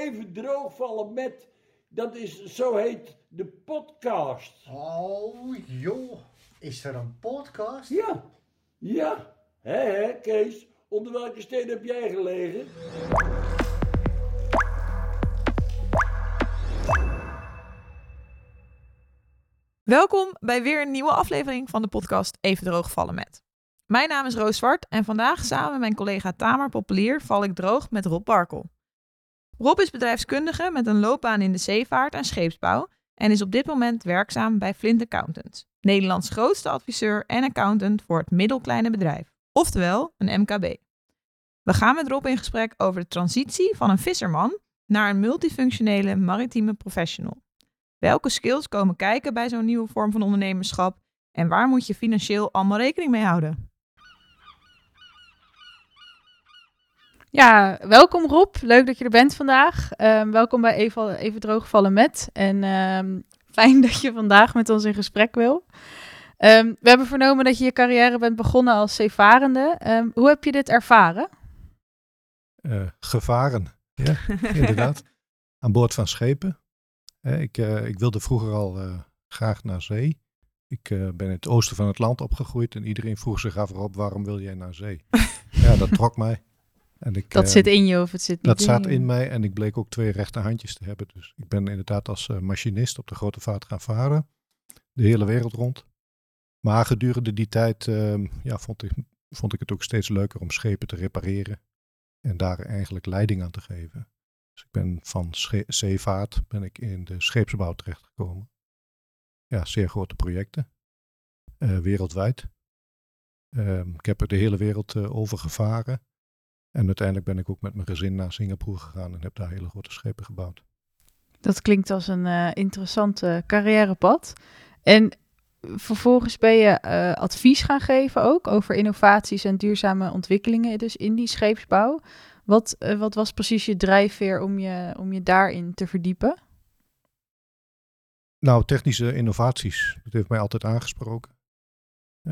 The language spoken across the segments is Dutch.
even droogvallen met, dat is, zo heet de podcast. Oh joh, is er een podcast? Ja, ja. Hé, hé, Kees, onder welke steen heb jij gelegen? Welkom bij weer een nieuwe aflevering van de podcast Even droog vallen met. Mijn naam is Roos Zwart en vandaag samen met mijn collega Tamer Populier val ik droog met Rob Barkel. Rob is bedrijfskundige met een loopbaan in de zeevaart en scheepsbouw en is op dit moment werkzaam bij Flint Accountants, Nederlands grootste adviseur en accountant voor het middelkleine bedrijf, oftewel een MKB. We gaan met Rob in gesprek over de transitie van een visserman naar een multifunctionele maritieme professional. Welke skills komen kijken bij zo'n nieuwe vorm van ondernemerschap en waar moet je financieel allemaal rekening mee houden? Ja, welkom Rob. Leuk dat je er bent vandaag. Ehm, welkom bij Even, Even Droogvallen met. En ehm, fijn dat je vandaag met ons in gesprek wil. Ehm, we hebben vernomen dat je je carrière bent begonnen als zeevarende. hoe heb je dit ervaren? Uh, gevaren, ja, inderdaad. Aan boord van schepen. ik, uh, ik, wilde vroeger al graag naar zee. Ik ben in het oosten van het land opgegroeid en iedereen vroeg zich af op waarom wil jij naar zee? ja, dat trok mij. En ik, dat zit in je of het zit niet Dat zat in mij en ik bleek ook twee rechterhandjes te hebben. Dus ik ben inderdaad als machinist op de grote vaart gaan varen. De hele wereld rond. Maar gedurende die tijd ehm, ja, vond, ik, vond ik het ook steeds leuker om schepen te repareren. En daar eigenlijk leiding aan te geven. Dus ik ben van zeevaart ben ik in de scheepsbouw terechtgekomen. Ja, zeer grote projecten. Uh, wereldwijd. Uh, ik heb er de hele wereld over gevaren. En uiteindelijk ben ik ook met mijn gezin naar Singapore gegaan en heb daar hele grote schepen gebouwd. Dat klinkt als een uh, interessant carrièrepad. En vervolgens ben je uh, advies gaan geven ook over innovaties en duurzame ontwikkelingen dus in die scheepsbouw. Wat, uh, wat was precies je drijfveer om je, om je daarin te verdiepen? Nou, technische innovaties. Dat heeft mij altijd aangesproken.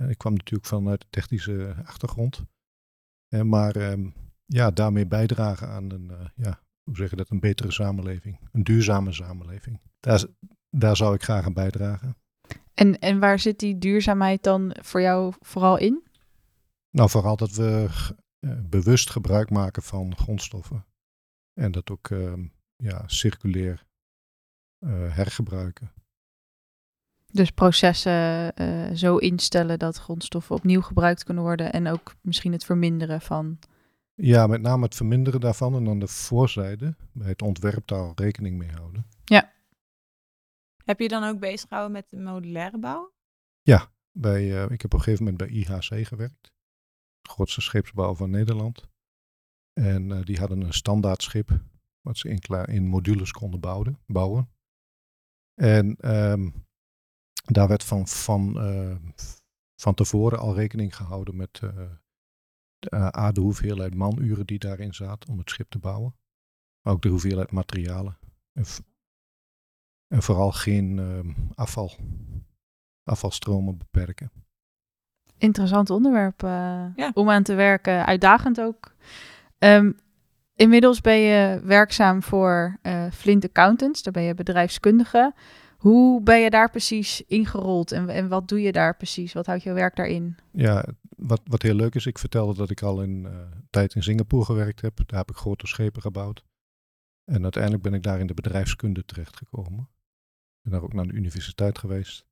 Ik kwam natuurlijk vanuit de technische achtergrond. maar ehm, ja, daarmee bijdragen aan een, ja, hoe zeg je dat, een betere samenleving. Een duurzame samenleving. Daar, daar zou ik graag aan bijdragen. En, en waar zit die duurzaamheid dan voor jou vooral in? Nou, vooral dat we uh, bewust gebruik maken van grondstoffen. En dat ook uh, ja, circulair uh, hergebruiken. Dus processen eh, zo instellen dat grondstoffen opnieuw gebruikt kunnen worden en ook misschien het verminderen van. Ja, met name het verminderen daarvan en dan de voorzijde bij het ontwerp daar rekening mee houden. Ja. Heb je dan ook bezig gehouden met de modulaire bouw? Ja, bij, uh, ik heb op een gegeven moment bij IHC gewerkt. De grootste scheepsbouw van Nederland. En uh, die hadden een standaard schip, wat ze in, in modules konden bouwen. bouwen. En um, daar werd van, van, uh, van tevoren al rekening gehouden met de, A, de hoeveelheid manuren die daarin zaten om het schip te bouwen. Maar ook de hoeveelheid materialen. En en vooral geen uh, afval, afvalstromen beperken. Interessant onderwerp uh, ja. om aan te werken, uitdagend ook. Um, inmiddels ben je werkzaam voor uh, Flint Accountants, daar ben je bedrijfskundige. Hoe ben je daar precies ingerold en, en wat doe je daar precies? Wat houdt jouw werk daarin? Ja, wat, wat heel leuk is, ik vertelde dat ik al een uh, tijd in Singapore gewerkt heb. Daar heb ik grote schepen gebouwd. En uiteindelijk ben ik daar in de bedrijfskunde terechtgekomen ben daar ook naar de universiteit geweest.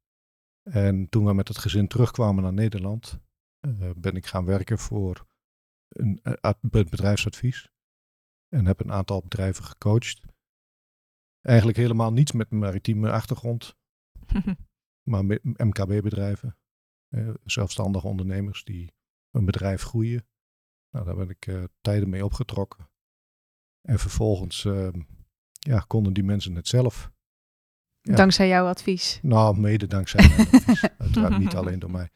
En toen we met het gezin terugkwamen naar Nederland, uh, ben ik gaan werken voor een, uh, bedrijfsadvies. En heb een aantal bedrijven gecoacht. Eigenlijk helemaal niets met maritieme achtergrond, maar MKB-bedrijven. Uh, zelfstandige ondernemers die een bedrijf groeien. Nou, daar ben ik tijden mee opgetrokken. En vervolgens ehm, ja, konden die mensen het zelf. Dankzij jouw advies? Nou, mede dankzij mijn advies. Uiteraard niet alleen door mij.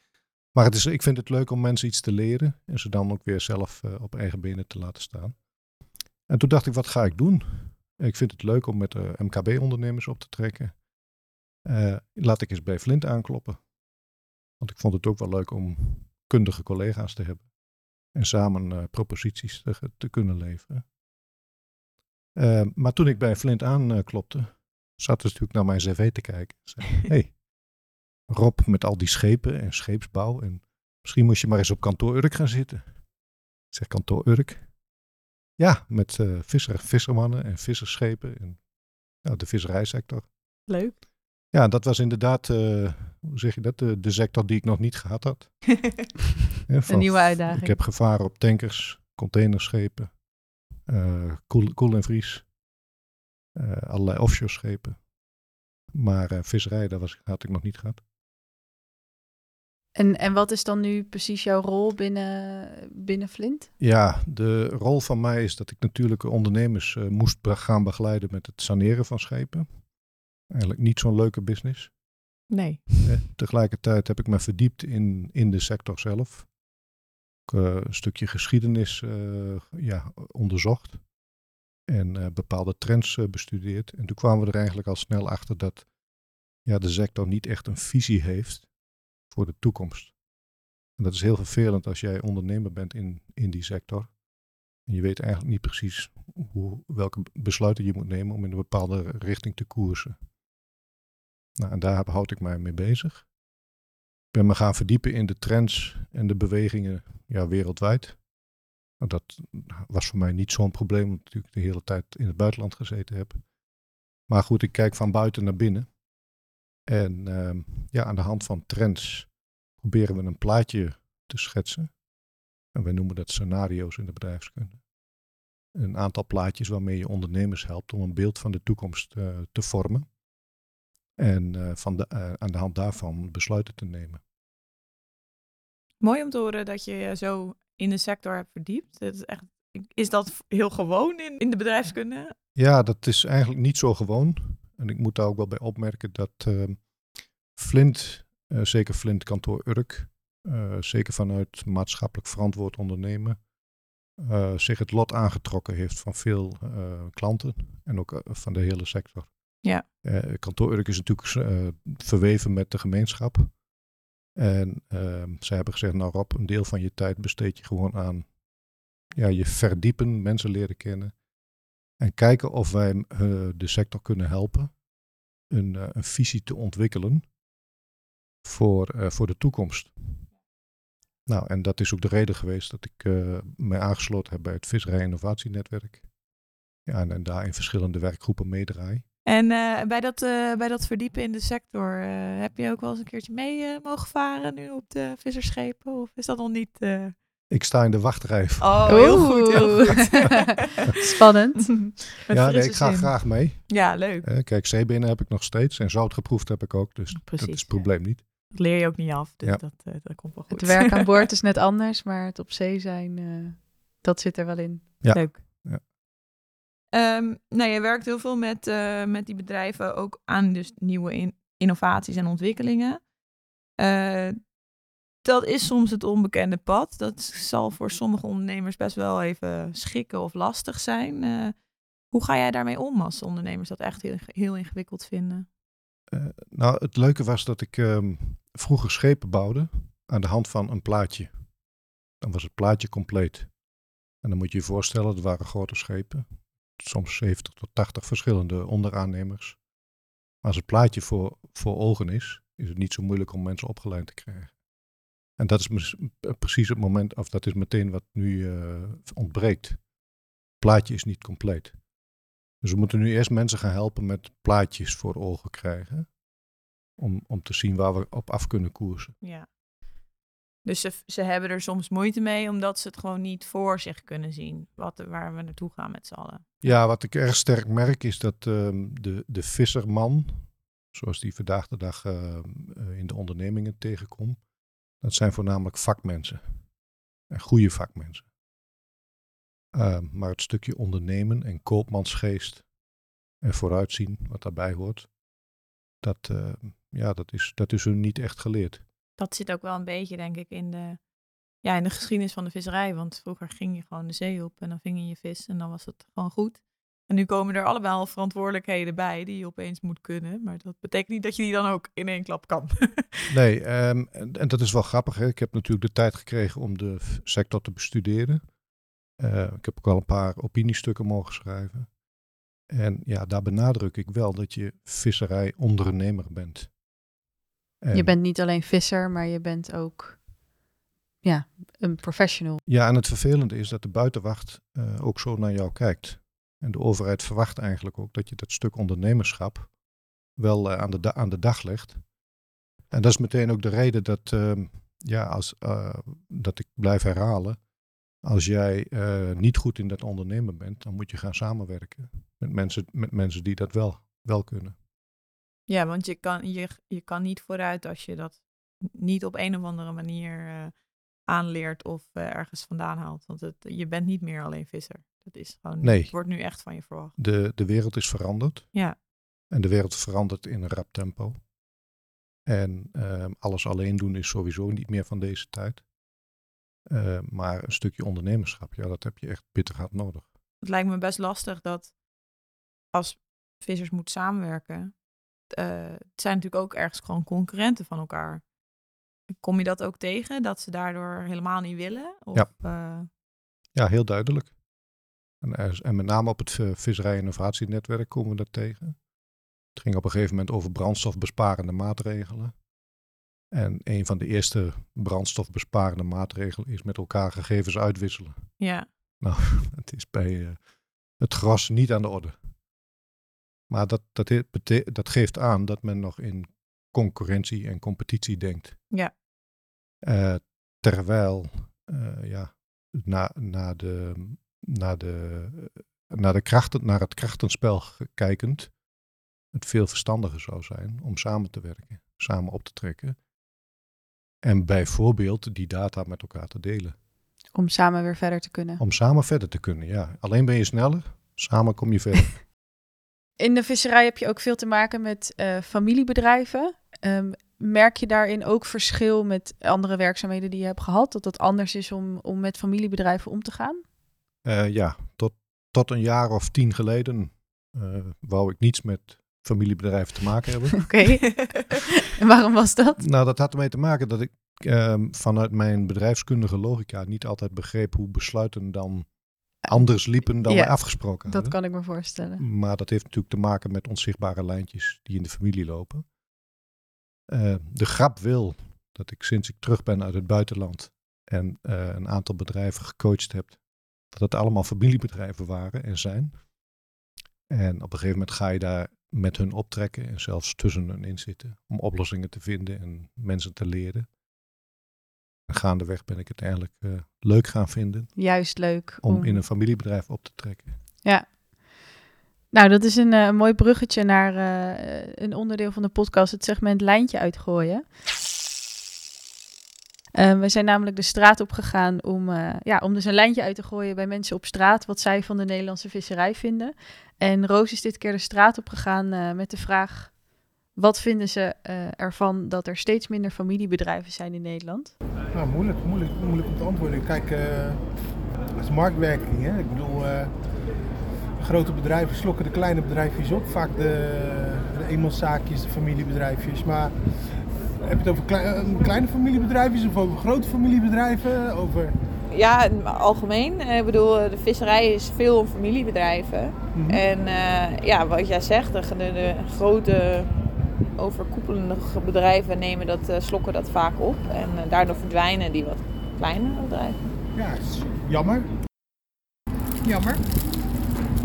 Maar het is, ik vind het leuk om mensen iets te leren en ze dan ook weer zelf uh, op eigen benen te laten staan. En toen dacht ik, wat ga ik doen? Ik vind het leuk om met eh, MKB-ondernemers op te trekken. Laat ik eens bij Flint aankloppen. Want ik vond het ook wel leuk om kundige collega's te hebben. En samen proposities te, te kunnen leveren. Uh, maar toen ik bij Flint aanklopte, zat ze natuurlijk naar mijn cv te kijken. Zei, hey, Rob met al die schepen en scheepsbouw. En misschien moest je maar eens op kantoor Urk gaan zitten. Ik zeg kantoor Urk. Ja, met uh, visser, vissermannen en visserschepen en nou, de visserijsector. Leuk. Ja, dat was inderdaad, uh, hoe zeg je dat, de, de sector die ik nog niet gehad had. ja, van, Een nieuwe uitdaging. Ik heb gevaren op tankers, containerschepen, uh, koel, koel en vries, uh, allerlei offshore schepen. Maar visserij, dat was, had ik nog niet gehad. En, en wat is dan nu precies jouw rol binnen, binnen Flint? Ja, de rol van mij is dat ik natuurlijke ondernemers moest gaan begeleiden met het saneren van schepen. Eigenlijk niet zo'n leuke business. Nee. Eh, tegelijkertijd heb ik me verdiept in, in de sector zelf. Ik, uh, een stukje geschiedenis uh, ja, onderzocht. En bepaalde trends bestudeerd. En toen kwamen we er eigenlijk al snel achter dat ja, de sector niet echt een visie heeft voor de toekomst. En dat is heel vervelend als jij ondernemer bent in, in die sector. En je weet eigenlijk niet precies hoe, welke besluiten je moet nemen om in een bepaalde richting te koersen. Nou, en daar houd ik mij mee bezig. Ik ben me gaan verdiepen in de trends en de bewegingen ja, wereldwijd. Nou, dat was voor mij niet zo'n probleem, omdat ik de hele tijd in het buitenland gezeten heb. Maar goed, ik kijk van buiten naar binnen. En uh, ja, aan de hand van trends proberen we een plaatje te schetsen. En wij noemen dat scenario's in de bedrijfskunde. Een aantal plaatjes waarmee je ondernemers helpt om een beeld van de toekomst uh, te vormen. En uh, van de, uh, aan de hand daarvan besluiten te nemen. Mooi om te horen dat je je zo in de sector hebt verdiept. Dat is, echt, is dat heel gewoon in, in de bedrijfskunde? Ja, dat is eigenlijk niet zo gewoon. En ik moet daar ook wel bij opmerken dat ehm, Flint, uh, zeker Flint kantoor Urk, uh, zeker vanuit maatschappelijk verantwoord ondernemen, zich het lot aangetrokken heeft van veel klanten en ook van de hele sector. Ja. kantoor Urk is natuurlijk verweven met de gemeenschap. En ehm, zij hebben gezegd, nou Rob, een deel van je tijd besteed je gewoon aan ja, je verdiepen, mensen leren kennen. En kijken of wij uh, de sector kunnen helpen een, uh, een visie te ontwikkelen voor, uh, voor de toekomst. Nou, en dat is ook de reden geweest dat ik mij aangesloten heb bij het Visserij Innovatienetwerk. Ja, en, en daar in verschillende werkgroepen meedraai. En bij, dat, bij dat verdiepen in de sector, heb je ook wel eens een keertje mee mogen varen nu op de visserschepen? Of is dat nog niet... Ik sta in de wachtrij. Oh, heel goed, heel goed. Spannend. ja, nee, ik ga zin. graag mee. Ja, leuk. Uh, kijk, zeebinnen heb ik nog steeds en zout geproefd heb ik ook, dus Precies, dat is het probleem niet. Dat leer je ook niet af, dus ja. dat, uh, dat komt wel goed. Het werk aan boord is net anders, maar het op zee zijn, uh, dat zit er wel in. Ja. Leuk. Um, nou, je werkt heel veel met, met die bedrijven ook aan dus nieuwe in innovaties en ontwikkelingen dat is soms het onbekende pad. Dat zal voor sommige ondernemers best wel even schikken of lastig zijn. Uh, hoe ga jij daarmee om als ondernemers dat echt heel, heel ingewikkeld vinden? Nou, het leuke was dat ik um, vroeger schepen bouwde aan de hand van een plaatje. Dan was het plaatje compleet. En dan moet je je voorstellen, er waren grote schepen. Soms 70 tot 80 verschillende onderaannemers. Maar als het plaatje voor, voor ogen is, is het niet zo moeilijk om mensen opgeleid te krijgen. En dat is precies het moment, of dat is meteen wat nu uh, ontbreekt. Het plaatje is niet compleet. Dus we moeten nu eerst mensen gaan helpen met plaatjes voor ogen krijgen. Om, om te zien waar we op af kunnen koersen. Ja. Dus ze, ze hebben er soms moeite mee omdat ze het gewoon niet voor zich kunnen zien. Wat, waar we naartoe gaan met z'n allen. Ja, wat ik erg sterk merk is dat um, de, de visserman, zoals die vandaag de dag uh, in de ondernemingen tegenkomt, dat zijn voornamelijk vakmensen. En goede vakmensen. Uh, maar het stukje ondernemen en koopmansgeest en vooruitzien, wat daarbij hoort, dat, ja, dat, is, dat is hun niet echt geleerd. Dat zit ook wel een beetje, denk ik, in de, ja, in de geschiedenis van de visserij. Want vroeger ging je gewoon de zee op en dan ving je je vis en dan was het gewoon goed. En nu komen er allemaal verantwoordelijkheden bij die je opeens moet kunnen. Maar dat betekent niet dat je die dan ook in één klap kan. nee, um, en, dat is wel grappig. Hè? Ik heb natuurlijk de tijd gekregen om de sector te bestuderen. Uh, ik heb ook al een paar opiniestukken mogen schrijven. En ja, daar benadruk ik wel dat je visserij-ondernemer bent. En- Je bent niet alleen visser, maar je bent ook ja, een professional. Ja, en het vervelende is dat de buitenwacht eh, ook zo naar jou kijkt. En de overheid verwacht eigenlijk ook dat je dat stuk ondernemerschap wel eh, aan, de aan de dag legt. En dat is meteen ook de reden dat, ehm, ja, als, eh, dat ik blijf herhalen. Als jij niet goed in dat ondernemen bent, dan moet je gaan samenwerken met mensen, met mensen die dat wel, wel kunnen. Ja, want je kan, je, je kan niet vooruit als je dat niet op een of andere manier eh, aanleert of eh, ergens vandaan haalt. Want het, je bent niet meer alleen visser. Dat is gewoon, Nee. het wordt nu echt van je verwacht. De, de wereld is veranderd. Ja. En de wereld verandert in een rap tempo. En ehm, alles alleen doen is sowieso niet meer van deze tijd. Eh, maar een stukje ondernemerschap, ja, dat heb je echt bitter hard nodig. Het lijkt me best lastig dat als vissers moeten samenwerken, het zijn natuurlijk ook ergens gewoon concurrenten van elkaar. Kom je dat ook tegen, dat ze daardoor helemaal niet willen? Of, Ja. eh, Ja, heel duidelijk. En, er en met name op het eh, Visserij Innovatienetwerk komen we dat tegen. Het ging op een gegeven moment over brandstofbesparende maatregelen. En een van de eerste brandstofbesparende maatregelen is met elkaar gegevens uitwisselen. ja, Het is bij eh, het gras niet aan de orde. Maar dat, dat, dat geeft aan dat men nog in concurrentie en competitie denkt. Ja. Eh, terwijl, eh, ja, na, na, de, na, de, naar, de krachten, naar het krachtenspel kijkend, het veel verstandiger zou zijn om samen te werken, samen op te trekken. En bijvoorbeeld die data met elkaar te delen. Om samen weer verder te kunnen. Om samen verder te kunnen, ja. Alleen ben je sneller, samen kom je verder. In de visserij heb je ook veel te maken met eh, familiebedrijven. Ehm, merk je daarin ook verschil met andere werkzaamheden die je hebt gehad? Dat het anders is om, om met familiebedrijven om te gaan? Eh, ja, tot, tot een jaar of tien geleden eh, wou ik niets met familiebedrijven te maken hebben. Oké. en waarom was dat? nou, dat had ermee te maken dat ik ehm, vanuit mijn bedrijfskundige logica niet altijd begreep hoe besluiten dan anders liepen dan Ja, we afgesproken Dat kan ik me voorstellen. Maar dat heeft natuurlijk te maken met onzichtbare lijntjes die in de familie lopen. Eh, de grap wil dat ik sinds ik terug ben uit het buitenland en eh, een aantal bedrijven gecoacht heb, dat het allemaal familiebedrijven waren en zijn. En op een gegeven moment ga je daar met hun optrekken en zelfs tussen hen in zitten om oplossingen te vinden en mensen te leren. En gaandeweg ben ik het eigenlijk eh, leuk gaan vinden Juist leuk. om in een familiebedrijf op te trekken. Nou, dat is een eh, mooi bruggetje naar eh, een onderdeel van de podcast, het segment lijntje uitgooien. Eh, we zijn namelijk de straat op gegaan om, ja, om dus een lijntje uit te gooien bij mensen op straat, wat zij van de Nederlandse visserij vinden. En Roos is dit keer de straat op gegaan met de vraag, wat vinden ze eh, ervan dat er steeds minder familiebedrijven zijn in Nederland? Nou, moeilijk, moeilijk, moeilijk om te antwoorden. Kijk, eh het is marktwerking. Hè? Ik bedoel, eh, grote bedrijven slokken de kleine bedrijfjes op. Vaak de, de eenmanszaakjes, de familiebedrijfjes. Maar heb je het over klei- eh, kleine familiebedrijfjes of over grote familiebedrijven? Over, Ja, in het algemeen. Eh, Ik bedoel, de visserij is veel familiebedrijven. Mhm. En eh, ja, wat jij zegt, de, de, de grote overkoepelende bedrijven nemen dat, eh, slokken dat vaak op. En eh, daardoor verdwijnen die wat kleinere bedrijven. ja, het is jammer. Jammer.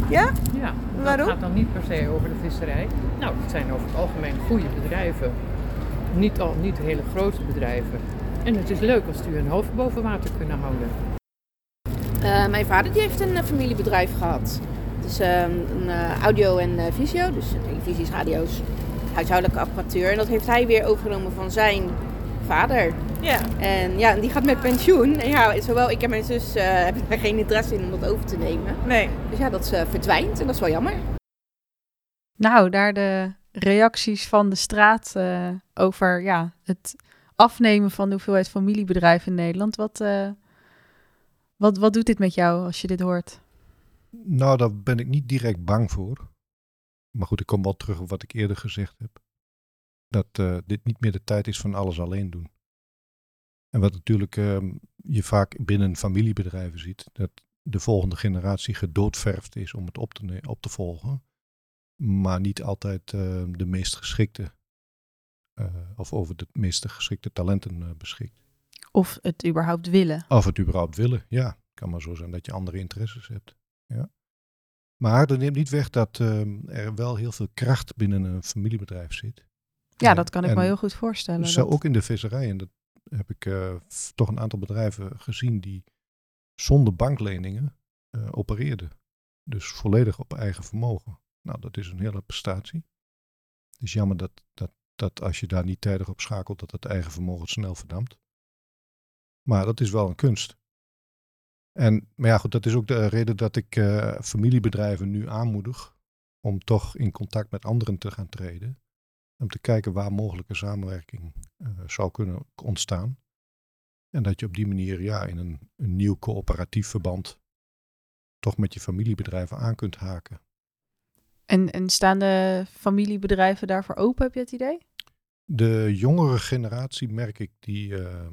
Ja? Ja, Waarom? dat gaat dan niet per se over de visserij. Nou, het zijn over het algemeen goede bedrijven. Niet, al, niet hele grote bedrijven. En het is leuk als die hun hoofd boven water kunnen houden. Eh, mijn vader die heeft een familiebedrijf gehad. Het is ehm, een eh, audio en eh, visio, dus televisies, radio's, huishoudelijke apparatuur. En dat heeft hij weer overgenomen van zijn vader. Ja. En ja, die gaat met pensioen. En ja, zowel ik en mijn zus eh, hebben daar geen interesse in om dat over te nemen. Nee. Dus ja, dat eh, verdwijnt en dat is wel jammer. Nou, daar de reacties van de straat eh, over ja, het afnemen van de hoeveelheid familiebedrijven in Nederland. Wat, eh, wat, wat doet dit met jou als je dit hoort? Nou, daar ben ik niet direct bang voor. Maar goed, ik kom wel terug op wat ik eerder gezegd heb. Dat eh, dit niet meer de tijd is van alles alleen doen. En wat natuurlijk ehm, je vaak binnen familiebedrijven ziet, dat de volgende generatie gedoodverfd is om het op te, op te volgen. maar niet altijd uh, de meest geschikte uh, of over de meest geschikte talenten uh, beschikt. Of het überhaupt willen. Of het überhaupt willen, ja. Kan maar zo zijn dat je andere interesses hebt. Ja. Maar dat neemt niet weg dat uh, er wel heel veel kracht binnen een familiebedrijf zit. Ja, dat kan ik me heel goed voorstellen. Zo dat... ook in de visserij. En dat heb ik uh, toch een aantal bedrijven gezien die zonder bankleningen uh, opereerden. Dus volledig op eigen vermogen. Nou, dat is een hele prestatie. Het is jammer dat, dat, dat als je daar niet tijdig op schakelt, dat het eigen vermogen snel verdampt. Maar dat is wel een kunst. En, maar ja, goed, dat is ook de reden dat ik uh, familiebedrijven nu aanmoedig om toch in contact met anderen te gaan treden. Om te kijken waar mogelijke samenwerking uh, zou kunnen ontstaan. En dat je op die manier ja, in een, een nieuw coöperatief verband toch met je familiebedrijven aan kunt haken. En, en staan de familiebedrijven daarvoor open, heb je het idee? De jongere generatie, merk ik, die uh,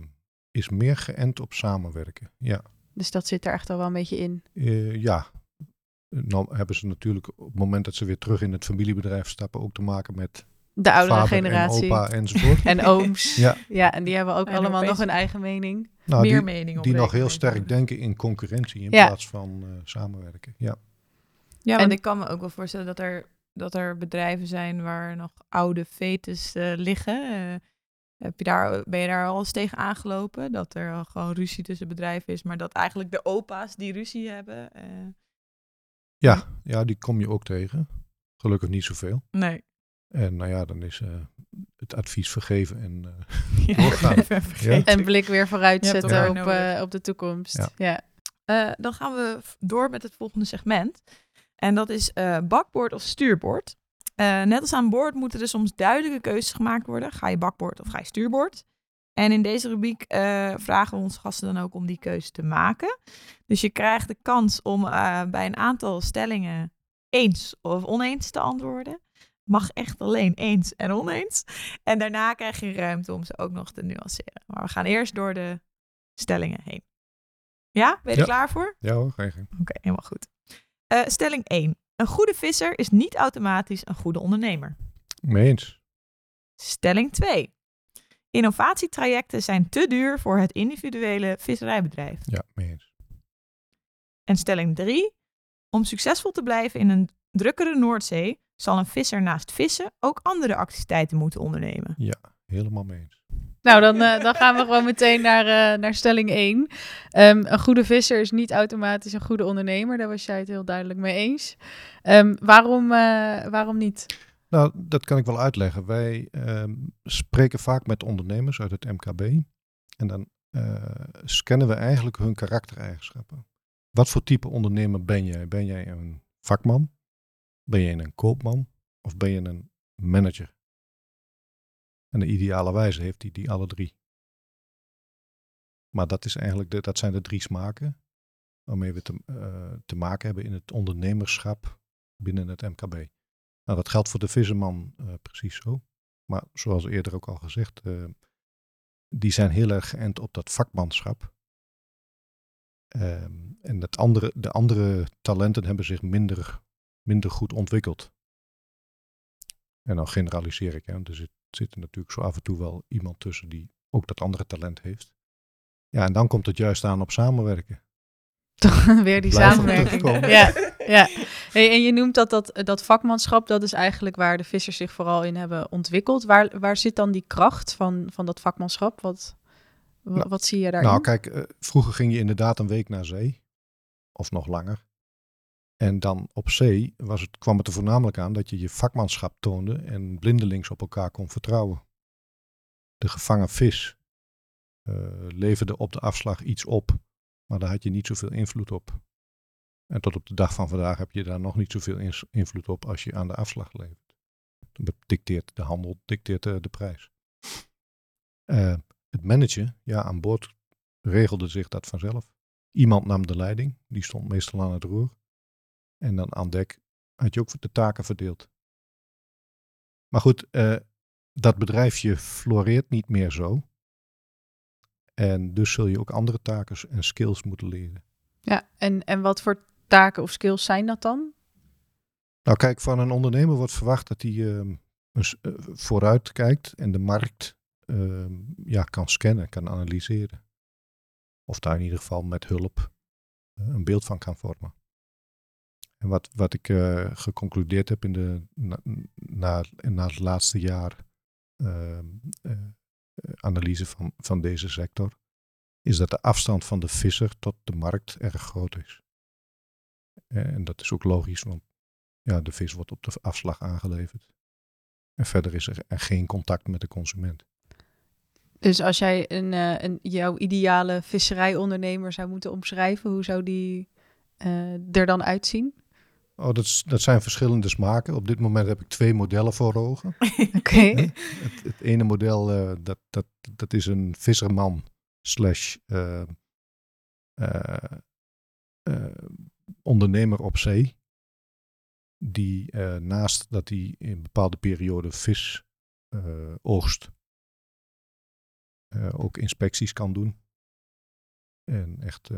is meer geënt op samenwerken. Ja. Dus dat zit er echt al wel een beetje in? Uh, ja. Nou hebben ze natuurlijk op het moment dat ze weer terug in het familiebedrijf stappen ook te maken met de oudere generatie. En opa enzovoort. en ooms. Ja. ja, en die hebben ook en allemaal nog een eigen mening. Nou, Meer die, mening Die nog heel sterk denken in concurrentie in ja. plaats van uh, samenwerken. Ja. Ja, want en ik kan me ook wel voorstellen dat er, dat er bedrijven zijn waar nog oude fetus uh, liggen. Uh, heb je daar, ben je daar al eens tegen aangelopen? Dat er gewoon ruzie tussen bedrijven is, maar dat eigenlijk de opa's die ruzie hebben. ja, ja, die kom je ook tegen. Gelukkig niet zoveel. Nee. En nou ja, dan is uh, het advies vergeven en uh, doorgaan. ja. En blik weer vooruit zetten op, uh, op de toekomst. Ja. ja. dan gaan we door met het volgende segment. En dat is bakboord of stuurboord. Net als aan boord moeten er soms duidelijke keuzes gemaakt worden. Ga je bakboord of ga je stuurboord? En in deze rubriek vragen we onze gasten dan ook om die keuze te maken. Dus je krijgt de kans om bij een aantal stellingen eens of oneens te antwoorden mag echt alleen eens en oneens. En daarna krijg je ruimte om ze ook nog te nuanceren. Maar we gaan eerst door de stellingen heen. Ja, ben je er klaar voor? Ja hoor, ga je Oké, helemaal goed. Uh, stelling 1. Een goede visser is niet automatisch een goede ondernemer. Mee eens. Stelling 2. Innovatietrajecten zijn te duur voor het individuele visserijbedrijf. Ja, mee eens. En stelling 3. Om succesvol te blijven in een drukkere Noordzee zal een visser naast vissen ook andere activiteiten moeten ondernemen. Ja, helemaal mee eens. Nou, dan, uh, dan gaan we gewoon meteen naar, uh, naar stelling 1. Um, ehm, een goede visser is niet automatisch een goede ondernemer. Daar was jij het heel duidelijk mee eens. Um, waarom, uh, waarom niet? Nou, dat kan ik wel uitleggen. Wij um, spreken vaak met ondernemers uit het MKB. En dan scannen we eigenlijk hun karaktereigenschappen. Wat voor type ondernemer ben jij? Ben jij een vakman? Ben je een koopman of ben je een manager? En de ideale wijze heeft hij die alle drie. Maar dat, is eigenlijk de, dat zijn de drie smaken waarmee we te, uh, te maken hebben in het ondernemerschap binnen het MKB. Nou, dat geldt voor de visserman uh, precies zo. Maar zoals eerder ook al gezegd, uh, die zijn heel erg geënt op dat vakmanschap. Um, en dat andere, de andere talenten hebben zich minder minder goed ontwikkeld. En dan generaliseer ik, hè, zit, zit er natuurlijk zo af en toe wel iemand tussen die ook dat andere talent heeft. Ja, en dan komt het juist aan op samenwerken. Toch weer die samenwerking. Ja, ja. Hey, en je noemt dat, dat dat vakmanschap, dat is eigenlijk waar de vissers zich vooral in hebben ontwikkeld. Waar, waar zit dan die kracht van, van dat vakmanschap? Wat, nou, wat zie je daarin? Nou, kijk, uh, vroeger ging je inderdaad een week naar zee. Of nog langer. En dan op zee was het, kwam het er voornamelijk aan dat je je vakmanschap toonde en blindelings op elkaar kon vertrouwen. De gevangen vis uh, leverde op de afslag iets op, maar daar had je niet zoveel invloed op. En tot op de dag van vandaag heb je daar nog niet zoveel invloed op als je aan de afslag levert. Dan dicteert de handel dicteert, uh, de prijs. Uh, het managen, ja, aan boord regelde zich dat vanzelf. Iemand nam de leiding, die stond meestal aan het roer. En dan aan dek had je ook de taken verdeeld. Maar goed, uh, dat bedrijfje floreert niet meer zo. En dus zul je ook andere taken en skills moeten leren. Ja, en, en wat voor taken of skills zijn dat dan? Nou, kijk, van een ondernemer wordt verwacht dat hij eh, vooruit kijkt en de markt ehm, ja, kan scannen, kan analyseren. Of daar in ieder geval met hulp eh, een beeld van kan vormen. En wat, wat ik eh, geconcludeerd heb in de, na, na, het laatste jaar ehm, analyse van, van deze sector, is dat de afstand van de visser tot de markt erg groot is. En dat is ook logisch, want ja, de vis wordt op de afslag aangeleverd. En verder is er, geen contact met de consument. Dus als jij een, uh, een, jouw ideale visserijondernemer zou moeten omschrijven, hoe zou die er dan uitzien? Oh, dat, is, dat zijn verschillende smaken. Op dit moment heb ik twee modellen voor ogen. Oké. het, het, ene model, uh, dat, dat, dat is een visserman slash ondernemer op zee die naast dat hij in bepaalde perioden vis oogst, ook inspecties kan doen. En echt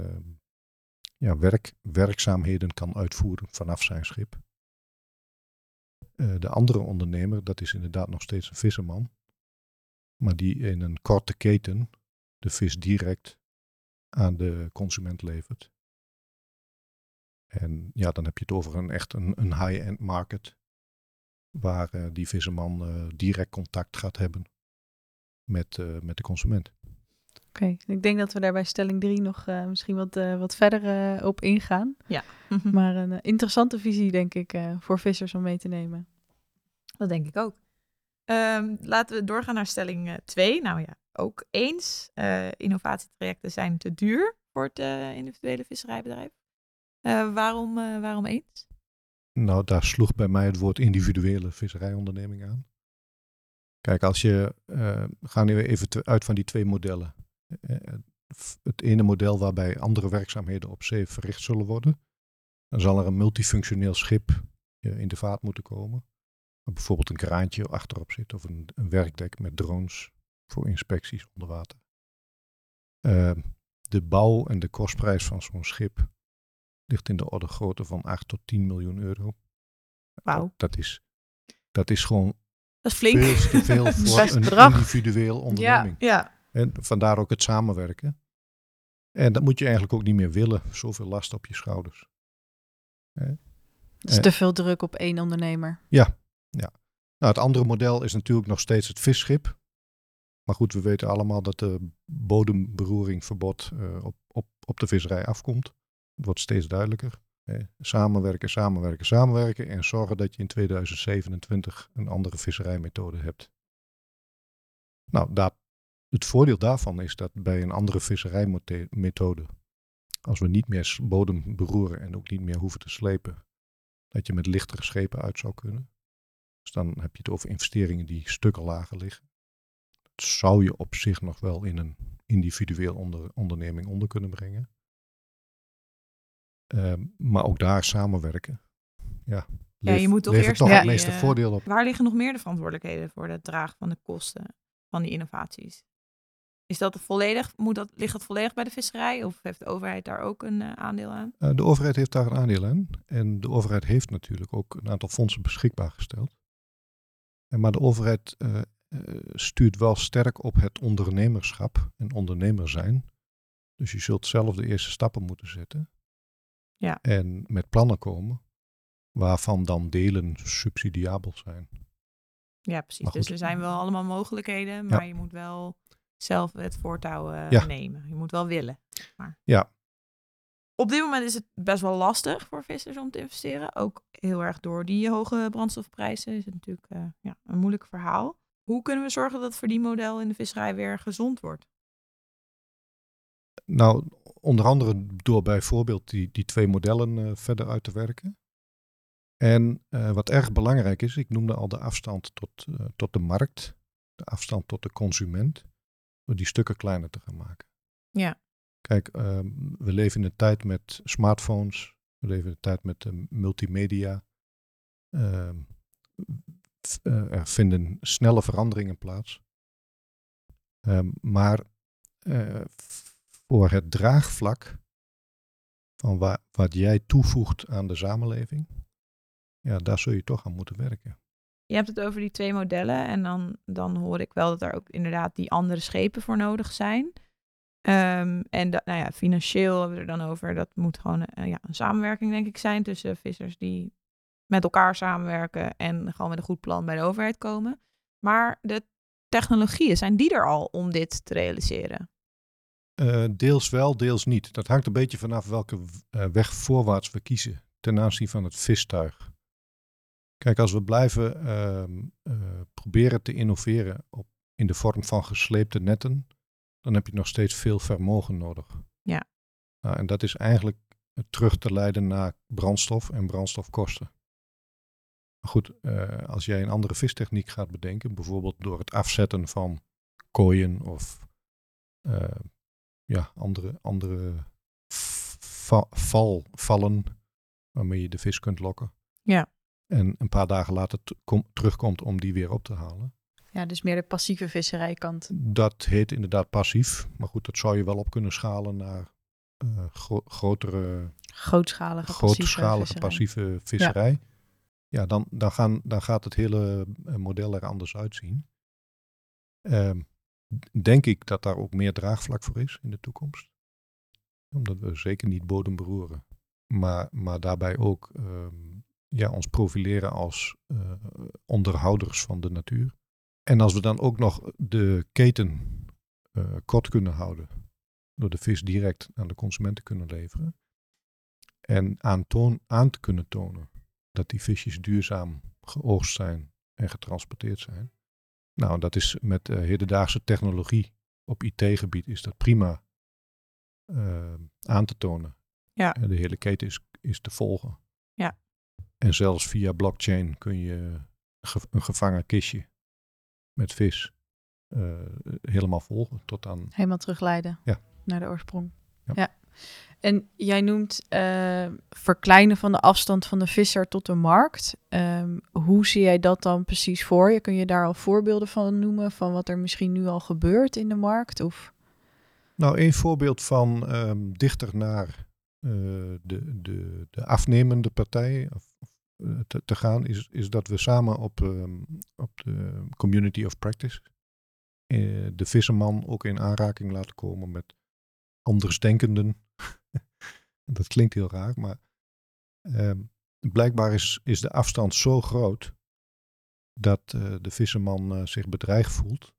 ja, werk, werkzaamheden kan uitvoeren vanaf zijn schip. de andere ondernemer, dat is inderdaad nog steeds een visserman, maar die in een korte keten de vis direct aan de consument levert. En ja, dan heb je het over een echt een, een high-end market. Waar uh, die visserman uh, direct contact gaat hebben met, met de consument. Oké, okay. ik denk dat we daar bij stelling 3 nog misschien wat, wat verder op ingaan. Ja. maar een interessante visie, denk ik, voor vissers om mee te nemen. Dat denk ik ook. Um, laten we doorgaan naar stelling 2. nou ja, ook eens. innovatietrajecten zijn te duur voor het individuele visserijbedrijf. Uh, waarom, uh, waarom eens? Nou, daar sloeg bij mij het woord individuele visserijonderneming aan. Kijk, als je, uh, gaan nu even uit van die twee modellen. Het ene model waarbij andere werkzaamheden op zee verricht zullen worden. Dan zal er een multifunctioneel schip in de vaart moeten komen. Waar bijvoorbeeld een kraantje achterop zit of een, een werkdek met drones voor inspecties onder water. de bouw en de kostprijs van zo'n schip ligt in de orde grootte van 8 tot 10 miljoen euro. Wauw. Dat is, dat is gewoon dat is flink. veel te veel voor een bedrag. individueel onderneming. Ja, ja. En vandaar ook het samenwerken. En dat moet je eigenlijk ook niet meer willen. Zoveel last op je schouders. Het is te veel druk op één ondernemer. Ja, ja. Nou, het andere model is natuurlijk nog steeds het visschip. Maar goed, we weten allemaal dat de bodemberoeringverbod uh, op, op, op de visserij afkomt. Het wordt steeds duidelijker. Samenwerken, samenwerken, samenwerken en zorgen dat je in 2027 een andere visserijmethode hebt. Nou, daar, het voordeel daarvan is dat bij een andere visserijmethode, als we niet meer bodem beroeren en ook niet meer hoeven te slepen, dat je met lichtere schepen uit zou kunnen. Dus dan heb je het over investeringen die stukken lager liggen. Dat zou je op zich nog wel in een individueel onder, onderneming onder kunnen brengen. Ehm, maar ook daar samenwerken. Ja, ja je moet toch eerst toch het meeste voordeel op. Waar liggen nog meer de verantwoordelijkheden voor het dragen van de kosten van die innovaties? Is dat volledig, moet dat, ligt dat volledig bij de visserij of heeft de overheid daar ook een uh, aandeel aan? Uh, de overheid heeft daar een aandeel aan. En de overheid heeft natuurlijk ook een aantal fondsen beschikbaar gesteld. En maar de overheid uh, stuurt wel sterk op het ondernemerschap en ondernemer zijn. Dus je zult zelf de eerste stappen moeten zetten. Ja. En met plannen komen waarvan dan delen subsidiabel zijn. Ja, precies. Dus er zijn wel allemaal mogelijkheden, maar je moet wel zelf het voortouw uh, nemen. Je moet wel willen. Maar. Ja. Op dit moment is het best wel lastig voor vissers om te investeren. Ook heel erg door die hoge brandstofprijzen is het natuurlijk uh, ja, een moeilijk verhaal. Hoe kunnen we zorgen dat het verdienmodel in de visserij weer gezond wordt? Nou, onder andere door bijvoorbeeld die, die twee modellen uh, verder uit te werken. En uh, wat erg belangrijk is, ik noemde al de afstand tot, uh, tot de markt, de afstand tot de consument, door die stukken kleiner te gaan maken. Ja. Kijk, ehm, we leven in een tijd met smartphones, we leven in een tijd met multimedia. Ehm, er vinden snelle veranderingen plaats. Um, maar voor het draagvlak van wa wat jij toevoegt aan de samenleving, ja, daar zul je toch aan moeten werken. Je hebt het over die twee modellen en dan, dan hoor ik wel dat er ook inderdaad die andere schepen voor nodig zijn. Ehm, en nou ja, financieel hebben we er dan over. Dat moet gewoon uh, ja, een samenwerking, denk ik, zijn tussen vissers die met elkaar samenwerken en gewoon met een goed plan bij de overheid komen. Maar de technologieën, zijn die er al om dit te realiseren? Uh, deels wel, deels niet. Dat hangt een beetje vanaf welke uh, weg voorwaarts we kiezen ten aanzien van het vistuig. Kijk, als we blijven uh, proberen te innoveren op, in de vorm van gesleepte netten, dan heb je nog steeds veel vermogen nodig. Ja. Nou, en dat is eigenlijk terug te leiden naar brandstof en brandstofkosten. Maar goed, uh, als jij een andere vistechniek gaat bedenken, bijvoorbeeld door het afzetten van kooien of uh, ja, andere, andere va val, vallen waarmee je de vis kunt lokken. Ja. En een paar dagen later terugkomt om die weer op te halen. Ja, dus meer de passieve visserijkant. Dat heet inderdaad passief. Maar goed, dat zou je wel op kunnen schalen naar uh, gro grotere... Grootschalige, grootschalige passieve visserij. Passieve visserij. Ja, ja dan, dan, gaan, dan gaat het hele eh, model er anders uitzien. Uh, denk ik dat daar ook meer draagvlak voor is in de toekomst. Omdat we zeker niet bodem beroeren. Maar, maar daarbij ook um, ja, ons profileren als uh, onderhouders van de natuur. En als we dan ook nog de keten uh, kort kunnen houden, door de vis direct aan de consument te kunnen leveren, en aan, toon, aan te kunnen tonen dat die visjes duurzaam geoogst zijn en getransporteerd zijn. Nou, dat is met uh, hedendaagse technologie op IT-gebied is dat prima aan te tonen. Ja. En de hele keten is, is te volgen. Ja. En zelfs via blockchain kun je een gevangen kistje met vis uh, helemaal volgen tot aan... Helemaal terugleiden ja. naar de oorsprong. Ja. ja. En jij noemt uh, verkleinen van de afstand van de visser tot de markt. Um, hoe zie jij dat dan precies voor je? Kun je daar al voorbeelden van noemen van wat er misschien nu al gebeurt in de markt? Of? Nou, een voorbeeld van um, dichter naar de, de, de afnemende partij uh, te, gaan, is, is dat we samen op, um, op de Community of Practice de visserman ook in aanraking laten komen met andersdenkenden. Dat klinkt heel raar, maar uh, blijkbaar is, is de afstand zo groot dat de visserman zich bedreigd voelt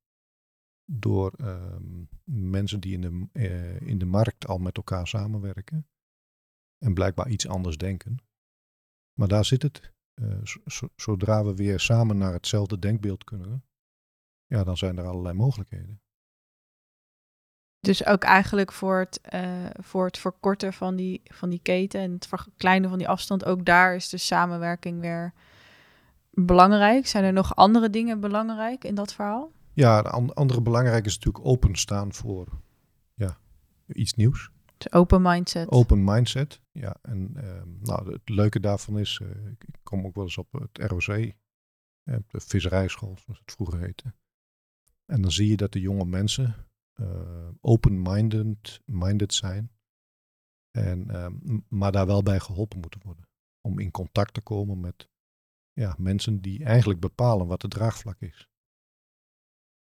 door ehm, mensen die in de, eh, in de markt al met elkaar samenwerken en blijkbaar iets anders denken. Maar daar zit het. zodra we weer samen naar hetzelfde denkbeeld kunnen, ja, dan zijn er allerlei mogelijkheden. Dus ook eigenlijk voor het, uh, voor het verkorten van die, van die keten en het verkleinen van die afstand, ook daar is de samenwerking weer belangrijk. Zijn er nog andere dingen belangrijk in dat verhaal? Ja, de andere belangrijk is natuurlijk openstaan voor ja, iets nieuws. Open mindset. Open mindset, ja. En uh, nou, het leuke daarvan is, uh, ik kom ook wel eens op het ROC, de visserijschool, zoals het vroeger heette. En dan zie je dat de jonge mensen uh, open-minded minded zijn. En, uh, maar daar wel bij geholpen moeten worden. Om in contact te komen met ja, mensen die eigenlijk bepalen wat het draagvlak is.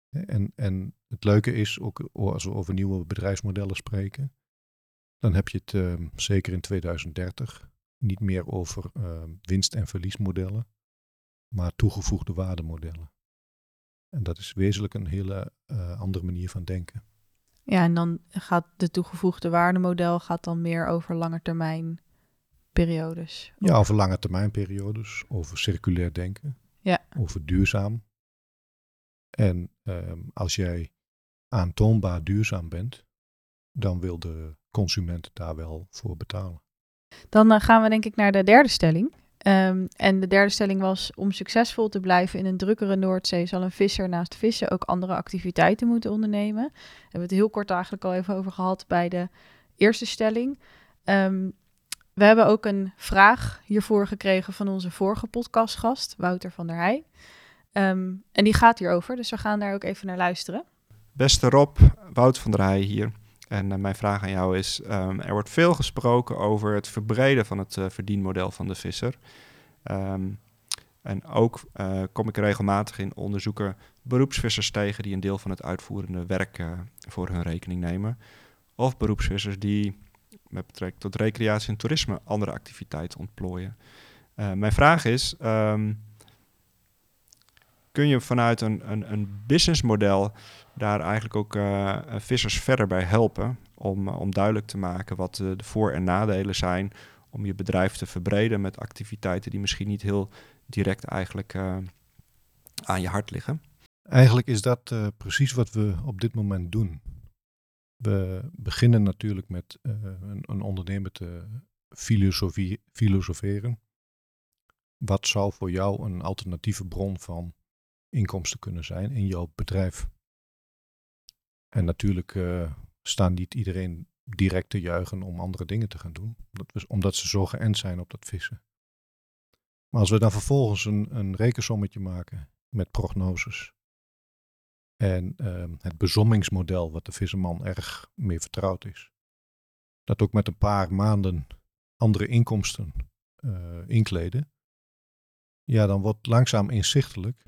En, en het leuke is, ook als we over nieuwe bedrijfsmodellen spreken, dan heb je het uh, zeker in 2030 niet meer over ehm, winst- en verliesmodellen, maar toegevoegde waardemodellen. En dat is wezenlijk een hele uh, andere manier van denken. Ja, en dan gaat de toegevoegde waardemodel gaat dan meer over langetermijn periodes. Ja, over lange termijn periodes, over circulair denken, ja. over duurzaam. En um, als jij aantoonbaar duurzaam bent, dan wil de consument daar wel voor betalen. Dan uh, gaan we denk ik naar de derde stelling. Um, en de derde stelling was: om succesvol te blijven in een drukkere Noordzee, zal een visser naast vissen ook andere activiteiten moeten ondernemen. Daar hebben we het heel kort eigenlijk al even over gehad bij de eerste stelling. Um, we hebben ook een vraag hiervoor gekregen van onze vorige podcastgast, Wouter van der Heij. Um, en die gaat hierover, dus we gaan daar ook even naar luisteren. Beste Rob, Wouter van der Heij hier. En uh, mijn vraag aan jou is: um, er wordt veel gesproken over het verbreden van het uh, verdienmodel van de visser. Ehm, en ook uh, kom ik regelmatig in onderzoeken beroepsvissers tegen die een deel van het uitvoerende werk voor hun rekening nemen. Of beroepsvissers die met betrekking tot recreatie en toerisme andere activiteiten ontplooien. Mijn vraag is, um, kun je vanuit een, een, een businessmodel daar eigenlijk ook uh, vissers verder bij helpen om, om duidelijk te maken wat de voor- en nadelen zijn om je bedrijf te verbreden met activiteiten die misschien niet heel direct eigenlijk aan je hart liggen? Eigenlijk is dat precies wat we op dit moment doen. We beginnen natuurlijk met een, een, ondernemer te filosoferen. Wat zou voor jou een alternatieve bron van inkomsten kunnen zijn in jouw bedrijf? En natuurlijk uh, staan niet iedereen direct te juichen om andere dingen te gaan doen, omdat ze zo geënt zijn op dat vissen. Maar als we dan vervolgens een, een rekensommetje maken met prognoses en uh, het bezommingsmodel, wat de visserman erg mee vertrouwd is, dat ook met een paar maanden andere inkomsten uh, inkleden, ja, dan wordt langzaam inzichtelijk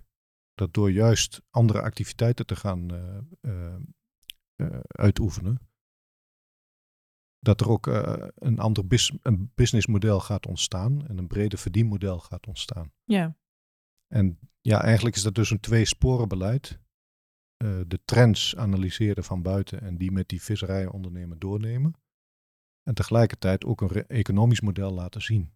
dat door juist andere activiteiten te gaan uh, uitoefenen, dat er ook uh, een ander bis, een businessmodel gaat ontstaan en een breder verdienmodel gaat ontstaan. Ja. En ja, eigenlijk is dat dus een twee-sporen-beleid. Uh, de trends analyseren van buiten en die met die visserijondernemer doornemen. En tegelijkertijd ook een economisch model laten zien.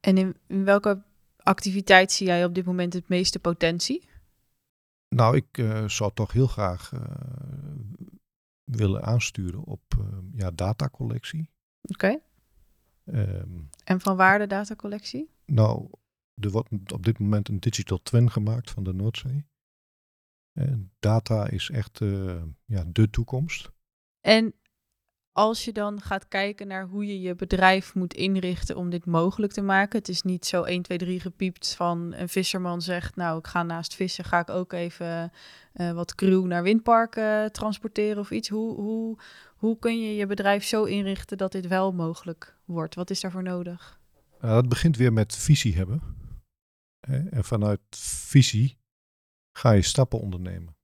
En in, in, welke activiteit zie jij op dit moment het meeste potentie? Nou, ik uh, zou toch heel graag willen aansturen op uh, ja, datacollectie. Oké. Okay. Um, en van waar de datacollectie? Nou, er wordt op dit moment een digital twin gemaakt van de Noordzee. En data is echt ja, de toekomst. En als je dan gaat kijken naar hoe je je bedrijf moet inrichten om dit mogelijk te maken. Het is niet zo 1, 2, 3 gepiept van een visserman zegt, nou ik ga naast vissen, ga ik ook even uh, wat crew naar windparken transporteren of iets. Hoe, hoe, hoe kun je je bedrijf zo inrichten dat dit wel mogelijk wordt? Wat is daarvoor nodig? Uh, het begint weer met visie hebben. En vanuit visie ga je stappen ondernemen.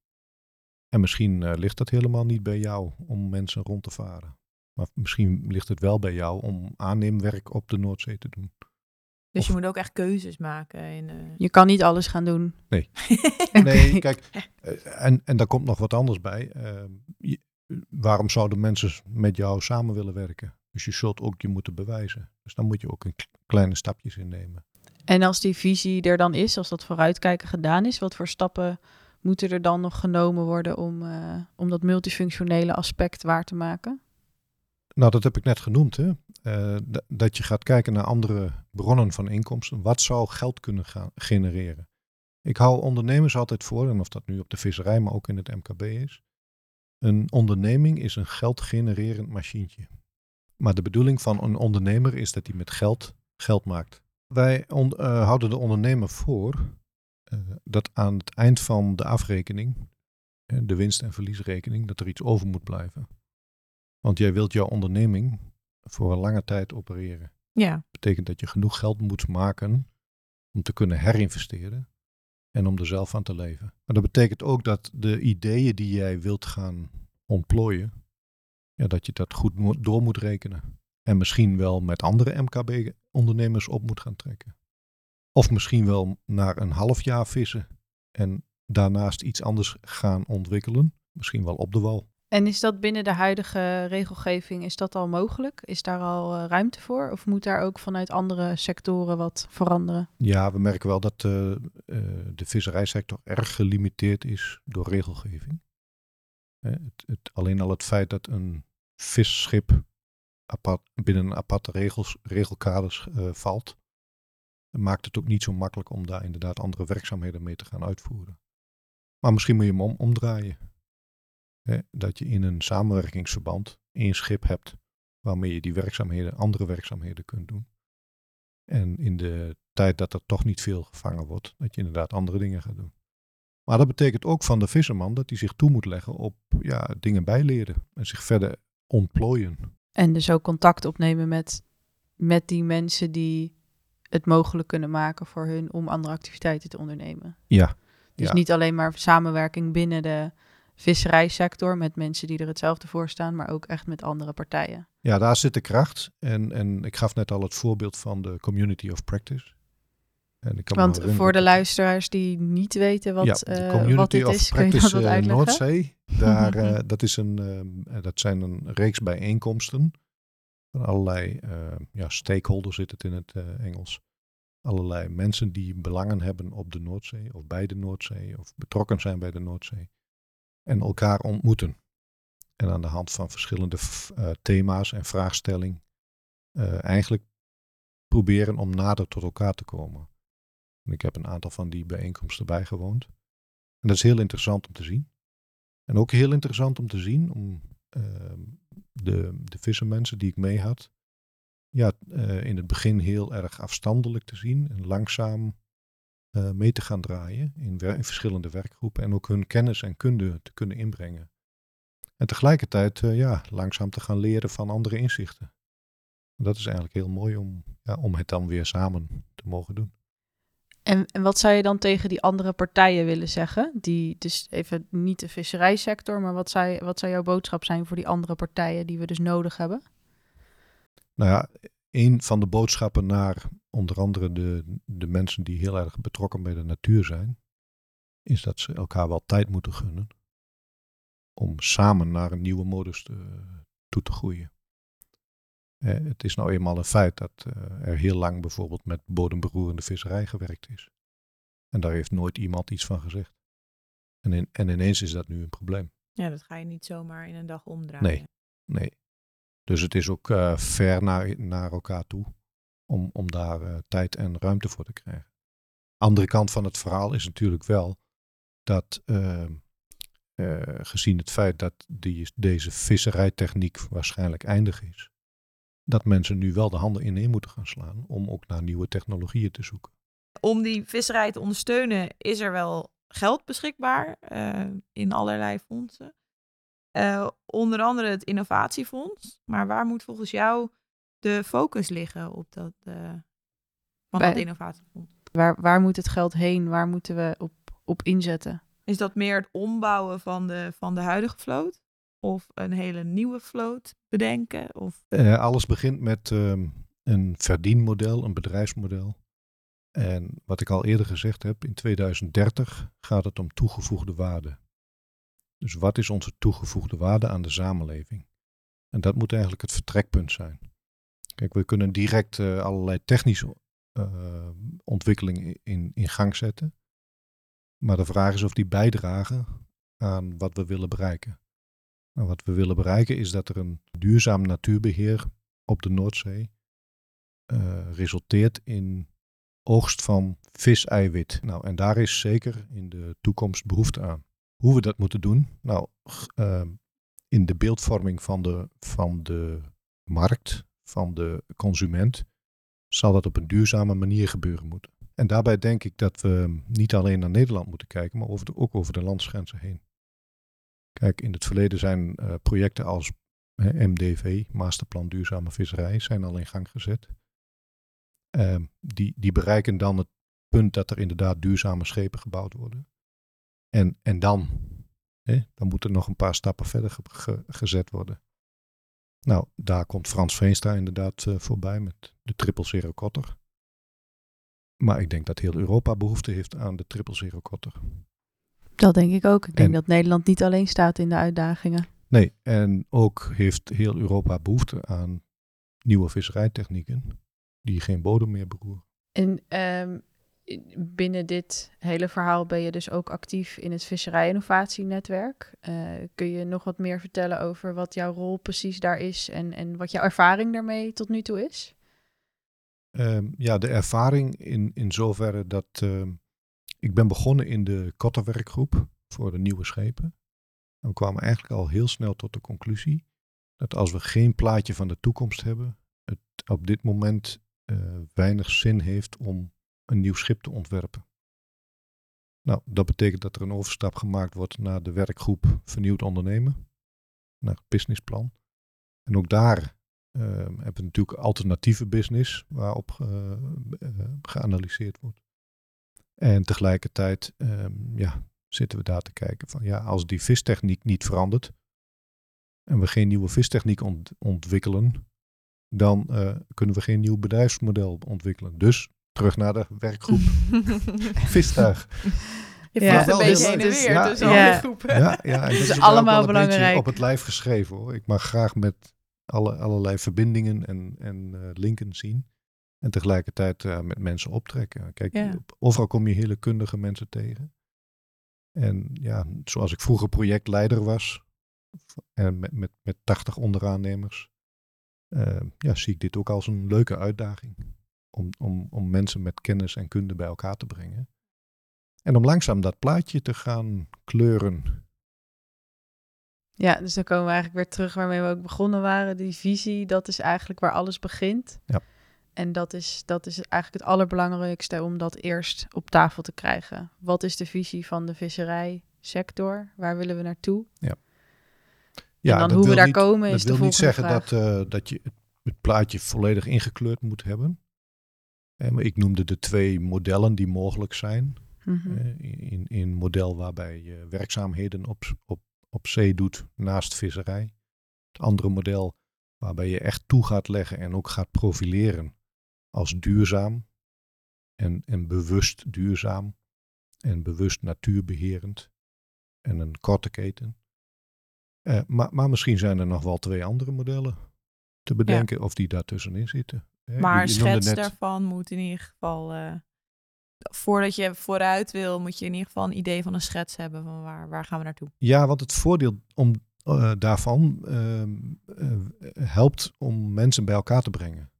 En misschien uh, ligt dat helemaal niet bij jou om mensen rond te varen. Maar misschien ligt het wel bij jou om aanneemwerk op de Noordzee te doen. Dus of... je moet ook echt keuzes maken. In, uh... Je kan niet alles gaan doen. Nee. nee, kijk, uh, en, en daar komt nog wat anders bij. Uh, je, waarom zouden mensen met jou samen willen werken? Dus je zult ook je moeten bewijzen. Dus dan moet je ook een kleine stapjes innemen. En als die visie er dan is, als dat vooruitkijken gedaan is, wat voor stappen moeten er dan nog genomen worden om, uh, om dat multifunctionele aspect waar te maken? Nou, dat heb ik net genoemd. Hè? Uh, dat je gaat kijken naar andere bronnen van inkomsten. Wat zou geld kunnen gaan genereren? Ik hou ondernemers altijd voor, en of dat nu op de visserij, maar ook in het MKB is. Een onderneming is een geldgenererend machientje. Maar de bedoeling van een ondernemer is dat hij met geld geld maakt. Wij uh, houden de ondernemer voor uh, dat aan het eind van de afrekening, de winst- en verliesrekening, dat er iets over moet blijven. Want jij wilt jouw onderneming voor een lange tijd opereren. Ja. Dat betekent dat je genoeg geld moet maken om te kunnen herinvesteren en om er zelf van te leven. Maar dat betekent ook dat de ideeën die jij wilt gaan ontplooien, ja, dat je dat goed door moet rekenen. En misschien wel met andere MKB-ondernemers op moet gaan trekken. Of misschien wel naar een half jaar vissen en daarnaast iets anders gaan ontwikkelen. Misschien wel op de wal. En is dat binnen de huidige regelgeving, is dat al mogelijk? Is daar al uh, ruimte voor? Of moet daar ook vanuit andere sectoren wat veranderen? Ja, we merken wel dat uh, uh, de visserijsector erg gelimiteerd is door regelgeving. Het, het, alleen al het feit dat een visschip apart, binnen een aparte regels, regelkaders valt, maakt het ook niet zo makkelijk om daar inderdaad andere werkzaamheden mee te gaan uitvoeren. Maar misschien moet je hem om, omdraaien. Hè, dat je in een samenwerkingsverband één schip hebt waarmee je die werkzaamheden, andere werkzaamheden kunt doen. En in de tijd dat er toch niet veel gevangen wordt, dat je inderdaad andere dingen gaat doen. Maar dat betekent ook van de visserman dat hij zich toe moet leggen op ja, dingen bijleren en zich verder ontplooien. En dus ook contact opnemen met, met die mensen die het mogelijk kunnen maken voor hun om andere activiteiten te ondernemen. Ja. Dus ja. niet alleen maar samenwerking binnen de visserijsector met mensen die er hetzelfde voor staan, maar ook echt met andere partijen. Ja, daar zit de kracht. En, en ik gaf net al het voorbeeld van de community of practice. En ik kan Want voor de luisteraars die niet weten wat, ja, de eh, community wat dit of is, kun je practice dat eh, uitleggen? Noordzee. Daar, eh, dat, is een, ehm, dat zijn een reeks bijeenkomsten van allerlei eh, ja, stakeholders zit het in het Engels. Allerlei mensen die belangen hebben op de Noordzee of bij de Noordzee of betrokken zijn bij de Noordzee. En elkaar ontmoeten. En aan de hand van verschillende eh, thema's en vraagstelling eh, eigenlijk proberen om nader tot elkaar te komen. En ik heb een aantal van die bijeenkomsten bijgewoond. En dat is heel interessant om te zien. En ook heel interessant om te zien om ehm, de, de vissermensen die ik mee had, ja, eh, in het begin heel erg afstandelijk te zien en langzaam eh, mee te gaan draaien in, wer- in verschillende werkgroepen en ook hun kennis en kunde te kunnen inbrengen. En tegelijkertijd eh, ja, langzaam te gaan leren van andere inzichten. En dat is eigenlijk heel mooi om, ja, om het dan weer samen te mogen doen. En, en wat zou je dan tegen die andere partijen willen zeggen? Die dus even niet de visserijsector, maar wat zou, wat zou jouw boodschap zijn voor die andere partijen die we dus nodig hebben? Nou ja, een van de boodschappen naar onder andere de, de mensen die heel erg betrokken bij de natuur zijn, is dat ze elkaar wel tijd moeten gunnen om samen naar een nieuwe modus te, toe te groeien. Eh, het is nou eenmaal een feit dat eh, er heel lang bijvoorbeeld met bodemberoerende visserij gewerkt is. En daar heeft nooit iemand iets van gezegd. En, in, en ineens is dat nu een probleem. Ja, dat ga je niet zomaar in een dag omdraaien. Nee, nee. Dus het is ook eh, ver naar, naar elkaar toe om, om daar eh, tijd en ruimte voor te krijgen. Andere kant van het verhaal is natuurlijk wel dat eh, eh, gezien het feit dat die, deze visserijtechniek waarschijnlijk eindig is, dat mensen nu wel de handen ineen moeten gaan slaan om ook naar nieuwe technologieën te zoeken. Om die visserij te ondersteunen is er wel geld beschikbaar in allerlei fondsen. Eh, onder andere het innovatiefonds. Maar waar moet volgens jou de focus liggen op dat, eh, van Bij- dat innovatiefonds? Waar, waar moet het geld heen? Waar moeten we op, op inzetten? Is dat meer het ombouwen van de, van de huidige vloot? Of een hele nieuwe vloot bedenken? Of... Eh, alles begint met ehm, een verdienmodel, een bedrijfsmodel. En wat ik al eerder gezegd heb, in 2030 gaat het om toegevoegde waarde. Dus wat is onze toegevoegde waarde aan de samenleving? En dat moet eigenlijk het vertrekpunt zijn. Kijk, we kunnen direct eh, allerlei technische eh, ontwikkelingen in, in gang zetten. Maar de vraag is of die bijdragen aan wat we willen bereiken. Nou, wat we willen bereiken is dat er een duurzaam natuurbeheer op de Noordzee eh, resulteert in oogst van viseiwit. Nou, en daar is zeker in de toekomst behoefte aan. Hoe we dat moeten doen? Nou, g- eh, in de beeldvorming van de, van de markt, van de consument, zal dat op een duurzame manier gebeuren moeten. En daarbij denk ik dat we niet alleen naar Nederland moeten kijken, maar ook over de landsgrenzen heen. Kijk, in het verleden zijn eh, projecten als MDV, Masterplan Duurzame Visserij, zijn al in gang gezet. Ehm, die, die bereiken dan het punt dat er inderdaad duurzame schepen gebouwd worden. En, en dan, hè, dan moeten er nog een paar stappen verder ge- ge- gezet worden. Nou, daar komt Frans Veenstra inderdaad eh, voorbij met de triple zero kotter. Maar ik denk dat heel Europa behoefte heeft aan de triple zero kotter. Dat denk ik ook. Ik denk En- dat Nederland niet alleen staat in de uitdagingen. Nee, en ook heeft heel Europa behoefte aan nieuwe visserijtechnieken die geen bodem meer beroeren. En ehm, binnen dit hele verhaal ben je dus ook actief in het visserij-innovatienetwerk. Eh, kun je nog wat meer vertellen over wat jouw rol precies daar is en, en wat jouw ervaring daarmee tot nu toe is? Ehm, ja, de ervaring in, in zoverre dat ehm, ik ben begonnen in de kotterwerkgroep voor de nieuwe schepen. En we kwamen eigenlijk al heel snel tot de conclusie dat als we geen plaatje van de toekomst hebben, het op dit moment eh, weinig zin heeft om een nieuw schip te ontwerpen. Nou, dat betekent dat er een overstap gemaakt wordt naar de werkgroep Vernieuwd Ondernemen, naar het businessplan. En ook daar hebben we natuurlijk alternatieve business waarop eh, geanalyseerd wordt. En tegelijkertijd ehm, ja, zitten we daar te kijken van ja, als die vistechniek niet verandert en we geen nieuwe vistechniek ont- ontwikkelen, dan eh, kunnen we geen nieuw bedrijfsmodel ontwikkelen. Dus terug naar de werkgroep vistuig. Je Ja, een beetje heen en het is- weer ja, tussen ja. alle groepen. Ja, ja en dat is is allemaal belangrijk. op het lijf geschreven hoor. Ik mag graag met alle, allerlei verbindingen en, en eh, linken zien. En tegelijkertijd eh, met mensen optrekken. Kijk, Ja. overal kom je hele kundige mensen tegen. En ja, zoals ik vroeger projectleider was, en met, met, met 80 onderaannemers, eh, ja, zie ik dit ook als een leuke uitdaging. Om, om, om mensen met kennis en kunde bij elkaar te brengen. En om langzaam dat plaatje te gaan kleuren. Ja, dus dan komen we eigenlijk weer terug waarmee we ook begonnen waren. Die visie, dat is eigenlijk waar alles begint. Ja. En dat is, dat is eigenlijk het allerbelangrijkste om dat eerst op tafel te krijgen. Wat is de visie van de visserijsector? Waar willen we naartoe? Ja, en dan dat hoe we daar niet- komen Dat is de wil niet volgende zeggen vraag. dat, dat je het plaatje volledig ingekleurd moet hebben. Maar ik noemde de twee modellen die mogelijk zijn. Eh, in, in een model waarbij je werkzaamheden op, op, op zee doet naast visserij. Het andere model waarbij je echt toe gaat leggen en ook gaat profileren als duurzaam. En, en bewust duurzaam. En bewust natuurbeherend. En een korte keten. Eh, maar, maar misschien zijn er nog wel twee andere modellen te bedenken of die daartussenin zitten. Maar een je- je noemde schets daarvan moet in ieder geval... eh, voordat je vooruit wil, moet je in ieder geval een idee van een schets hebben van waar, waar gaan we naartoe. Ja, want het voordeel om, eh, daarvan ehm, eh, helpt om mensen bij elkaar te brengen.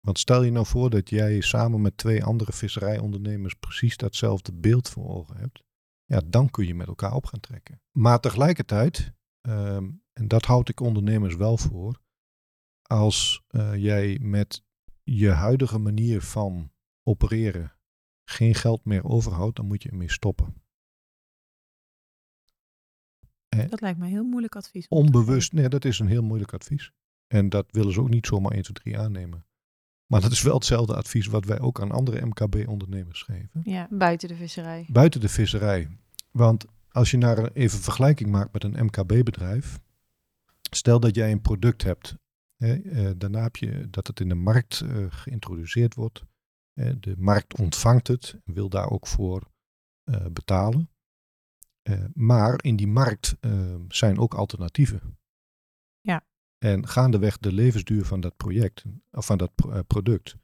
Want stel je nou voor dat jij samen met twee andere visserijondernemers precies datzelfde beeld voor ogen hebt. Ja, dan kun je met elkaar op gaan trekken. Maar tegelijkertijd, ehm, en dat houd ik ondernemers wel voor, als jij met je huidige manier van opereren geen geld meer overhoudt, dan moet je ermee stoppen. Dat lijkt me een heel moeilijk advies. Onbewust, nee, dat is een heel moeilijk advies. En dat willen ze ook niet zomaar 1, 2, 3 aannemen. Maar dat is wel hetzelfde advies wat wij ook aan andere MKB-ondernemers geven. Ja. Buiten de visserij. Buiten de visserij. Want als je naar een, even vergelijking maakt met een MKB-bedrijf. Stel dat jij een product hebt. Eh, daarna heb je dat het in de markt eh, geïntroduceerd wordt. De markt ontvangt het en wil daar ook voor eh, betalen. Maar in die markt zijn ook alternatieven. Ja. En gaandeweg de levensduur van dat project, of van dat pro- product,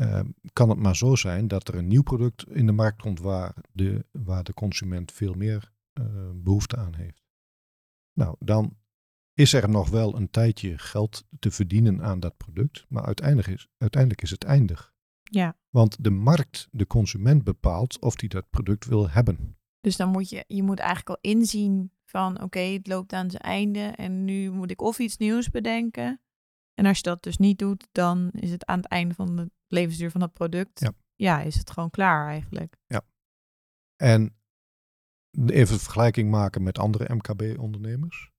eh, kan het maar zo zijn dat er een nieuw product in de markt komt waar de, waar de consument veel meer eh, behoefte aan heeft. Nou, dan is er nog wel een tijdje geld te verdienen aan dat product, maar uiteindelijk is, uiteindelijk is het eindig. Ja. Want de markt, de consument bepaalt of hij dat product wil hebben. Dus dan moet je, je moet eigenlijk al inzien van oké, het loopt aan zijn einde en nu moet ik of iets nieuws bedenken. En als je dat dus niet doet, dan is het aan het einde van de levensduur van dat product. Ja. ja is het gewoon klaar eigenlijk. Ja. En even een vergelijking maken met andere MKB-ondernemers.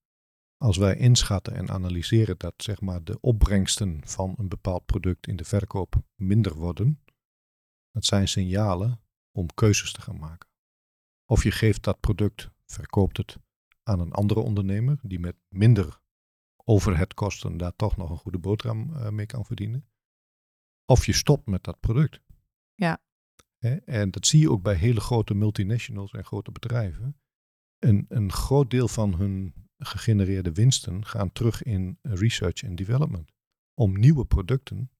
Als wij inschatten en analyseren dat zeg maar, de opbrengsten van een bepaald product in de verkoop minder worden, dat zijn signalen om keuzes te gaan maken. Of je geeft dat product, verkoopt het aan een andere ondernemer die met minder overheadkosten daar toch nog een goede boterham eh, mee kan verdienen. Of je stopt met dat product. Ja. En dat zie je ook bij hele grote multinationals en grote bedrijven. Een, een groot deel van hun gegenereerde winsten gaan terug in research en development. Om nieuwe producten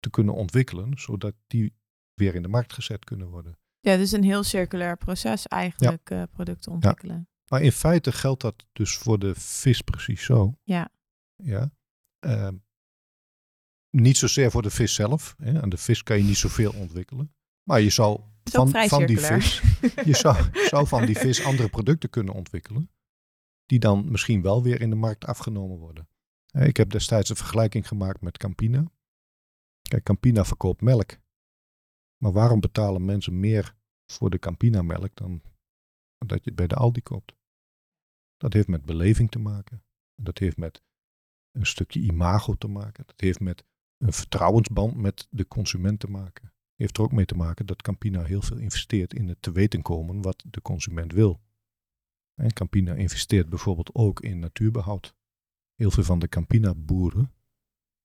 te kunnen ontwikkelen, zodat die weer in de markt gezet kunnen worden. Ja, dus een heel circulair proces eigenlijk, eh, producten ontwikkelen. Maar in feite geldt dat dus voor de vis precies zo. Ja. Ja. Ehm, niet zozeer voor de vis zelf. Hè. Aan de vis kan je niet zoveel ontwikkelen. Maar je zou van, van die vis, je zou, zou van die vis andere producten kunnen ontwikkelen. Die dan misschien wel weer in de markt afgenomen worden. Hè, Ik heb destijds een vergelijking gemaakt met Campina. Kijk, Campina verkoopt melk. Maar waarom betalen mensen meer voor de Campina melk dan dat je het bij de Aldi koopt? Dat heeft met beleving te maken. Dat heeft met een stukje imago te maken. Dat heeft met een vertrouwensband met de consument te maken. Heeft er ook mee te maken dat Campina heel veel investeert in het te weten komen wat de consument wil. En Campina investeert bijvoorbeeld ook in natuurbehoud. Heel veel van de Campina-boeren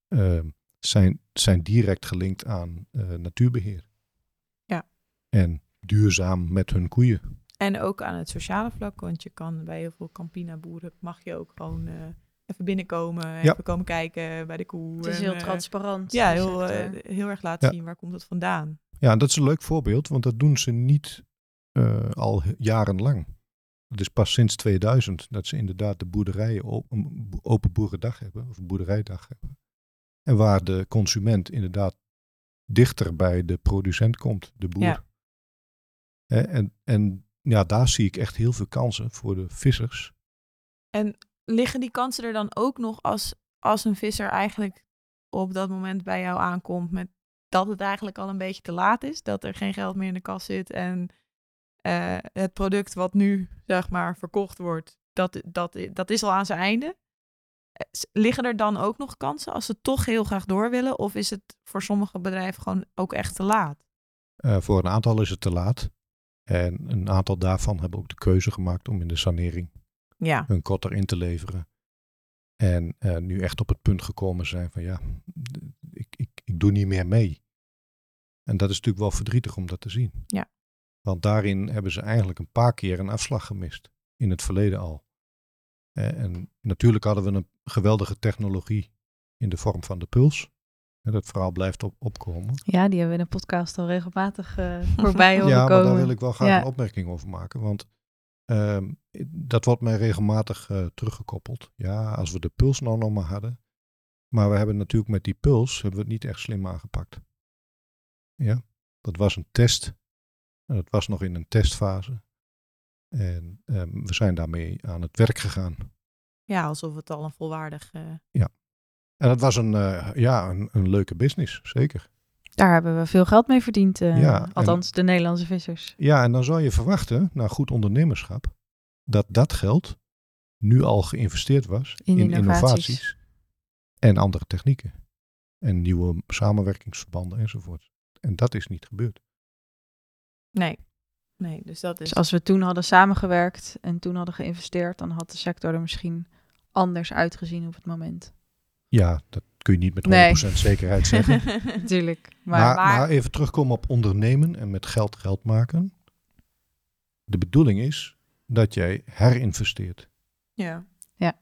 uh, zijn, zijn direct gelinkt aan uh, natuurbeheer. Ja. En duurzaam met hun koeien. En ook aan het sociale vlak, want je kan bij heel veel Campina-boeren mag je ook gewoon uh, even binnenkomen, even komen kijken bij de koe. Het is heel transparant. Ja, heel, heel erg laten ja. zien waar komt het vandaan. Ja, dat is een leuk voorbeeld, want dat doen ze niet al jarenlang. Het is pas sinds 2000 dat ze inderdaad de boerderijen open, open boerendag hebben, of boerderijdag hebben. En waar de consument inderdaad dichter bij de producent komt, de boer. Ja. En, en ja, daar zie ik echt heel veel kansen voor de vissers. En liggen die kansen er dan ook nog als, als een visser eigenlijk op dat moment bij jou aankomt met dat het eigenlijk al een beetje te laat is, dat er geen geld meer in de kas zit en uh, het product wat nu zeg maar verkocht wordt, dat, dat, dat is al aan zijn einde. Liggen er dan ook nog kansen als ze toch heel graag door willen? Of is het voor sommige bedrijven gewoon ook echt te laat? Uh, voor een aantal is het te laat. En een aantal daarvan hebben ook de keuze gemaakt om in de sanering ja. hun kot erin te leveren. En uh, nu echt op het punt gekomen zijn van ja, ik, ik, ik doe niet meer mee. En dat is natuurlijk wel verdrietig om dat te zien. Ja. Want daarin hebben ze eigenlijk een paar keer een afslag gemist. In het verleden al. En natuurlijk hadden we een geweldige technologie in de vorm van de puls. En dat verhaal blijft op, opkomen. Ja, die hebben we in de podcast al regelmatig uh, voorbij horen ja, komen. Ja, maar daar wil ik wel graag ja. een opmerking over maken. Want uh, dat wordt mij regelmatig uh, teruggekoppeld. Ja, als we de puls nou nog maar hadden. Maar we hebben natuurlijk met die puls hebben we het niet echt slim aangepakt. Ja, dat was een test en het was nog in een testfase. En um, we zijn daarmee aan het werk gegaan. Ja, alsof het al een volwaardig. Uh... Ja. En dat was een, uh, ja, een, een, leuke business, zeker. Daar hebben we veel geld mee verdiend. Uh, ja, althans, en, de Nederlandse vissers. Ja, en dan zou je verwachten, na goed ondernemerschap, dat dat geld nu al geïnvesteerd was in, in innovaties. innovaties en andere technieken. En nieuwe samenwerkingsverbanden enzovoort. En dat is niet gebeurd. Nee. Nee, dus dat is. Dus als we toen hadden samengewerkt en toen hadden geïnvesteerd, dan had de sector er misschien anders uitgezien op het moment. Ja, dat kun je niet met 100% nee. zekerheid zeggen. Natuurlijk. Maar, maar, maar, even terugkomen op ondernemen en met geld geld maken. De bedoeling is dat jij herinvesteert. Ja. Ja.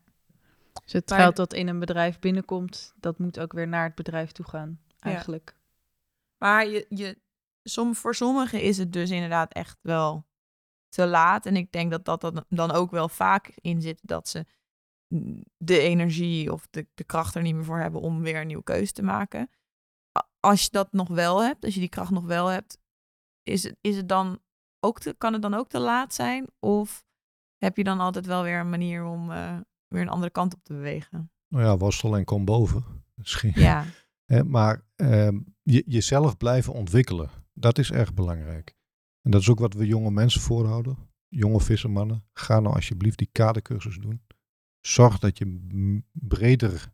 Dus het maar, geld dat in een bedrijf binnenkomt, dat moet ook weer naar het bedrijf toe gaan, eigenlijk. Ja. Maar je, je, som, voor sommigen is het dus inderdaad echt wel te laat. En ik denk dat dat dan ook wel vaak in zit dat ze de energie of de, de kracht er niet meer voor hebben om weer een nieuwe keuze te maken. Als je dat nog wel hebt, als je die kracht nog wel hebt, is het, is het dan ook te, kan het dan ook te laat zijn? Of heb je dan altijd wel weer een manier om uh, weer een andere kant op te bewegen? Nou ja, worstel en kom boven. Misschien. Ja. maar uh, je, jezelf blijven ontwikkelen. Dat is erg belangrijk. En dat is ook wat we jonge mensen voorhouden. Jonge vissermannen. Ga nou alsjeblieft die kadercursus doen. Zorg dat je breder,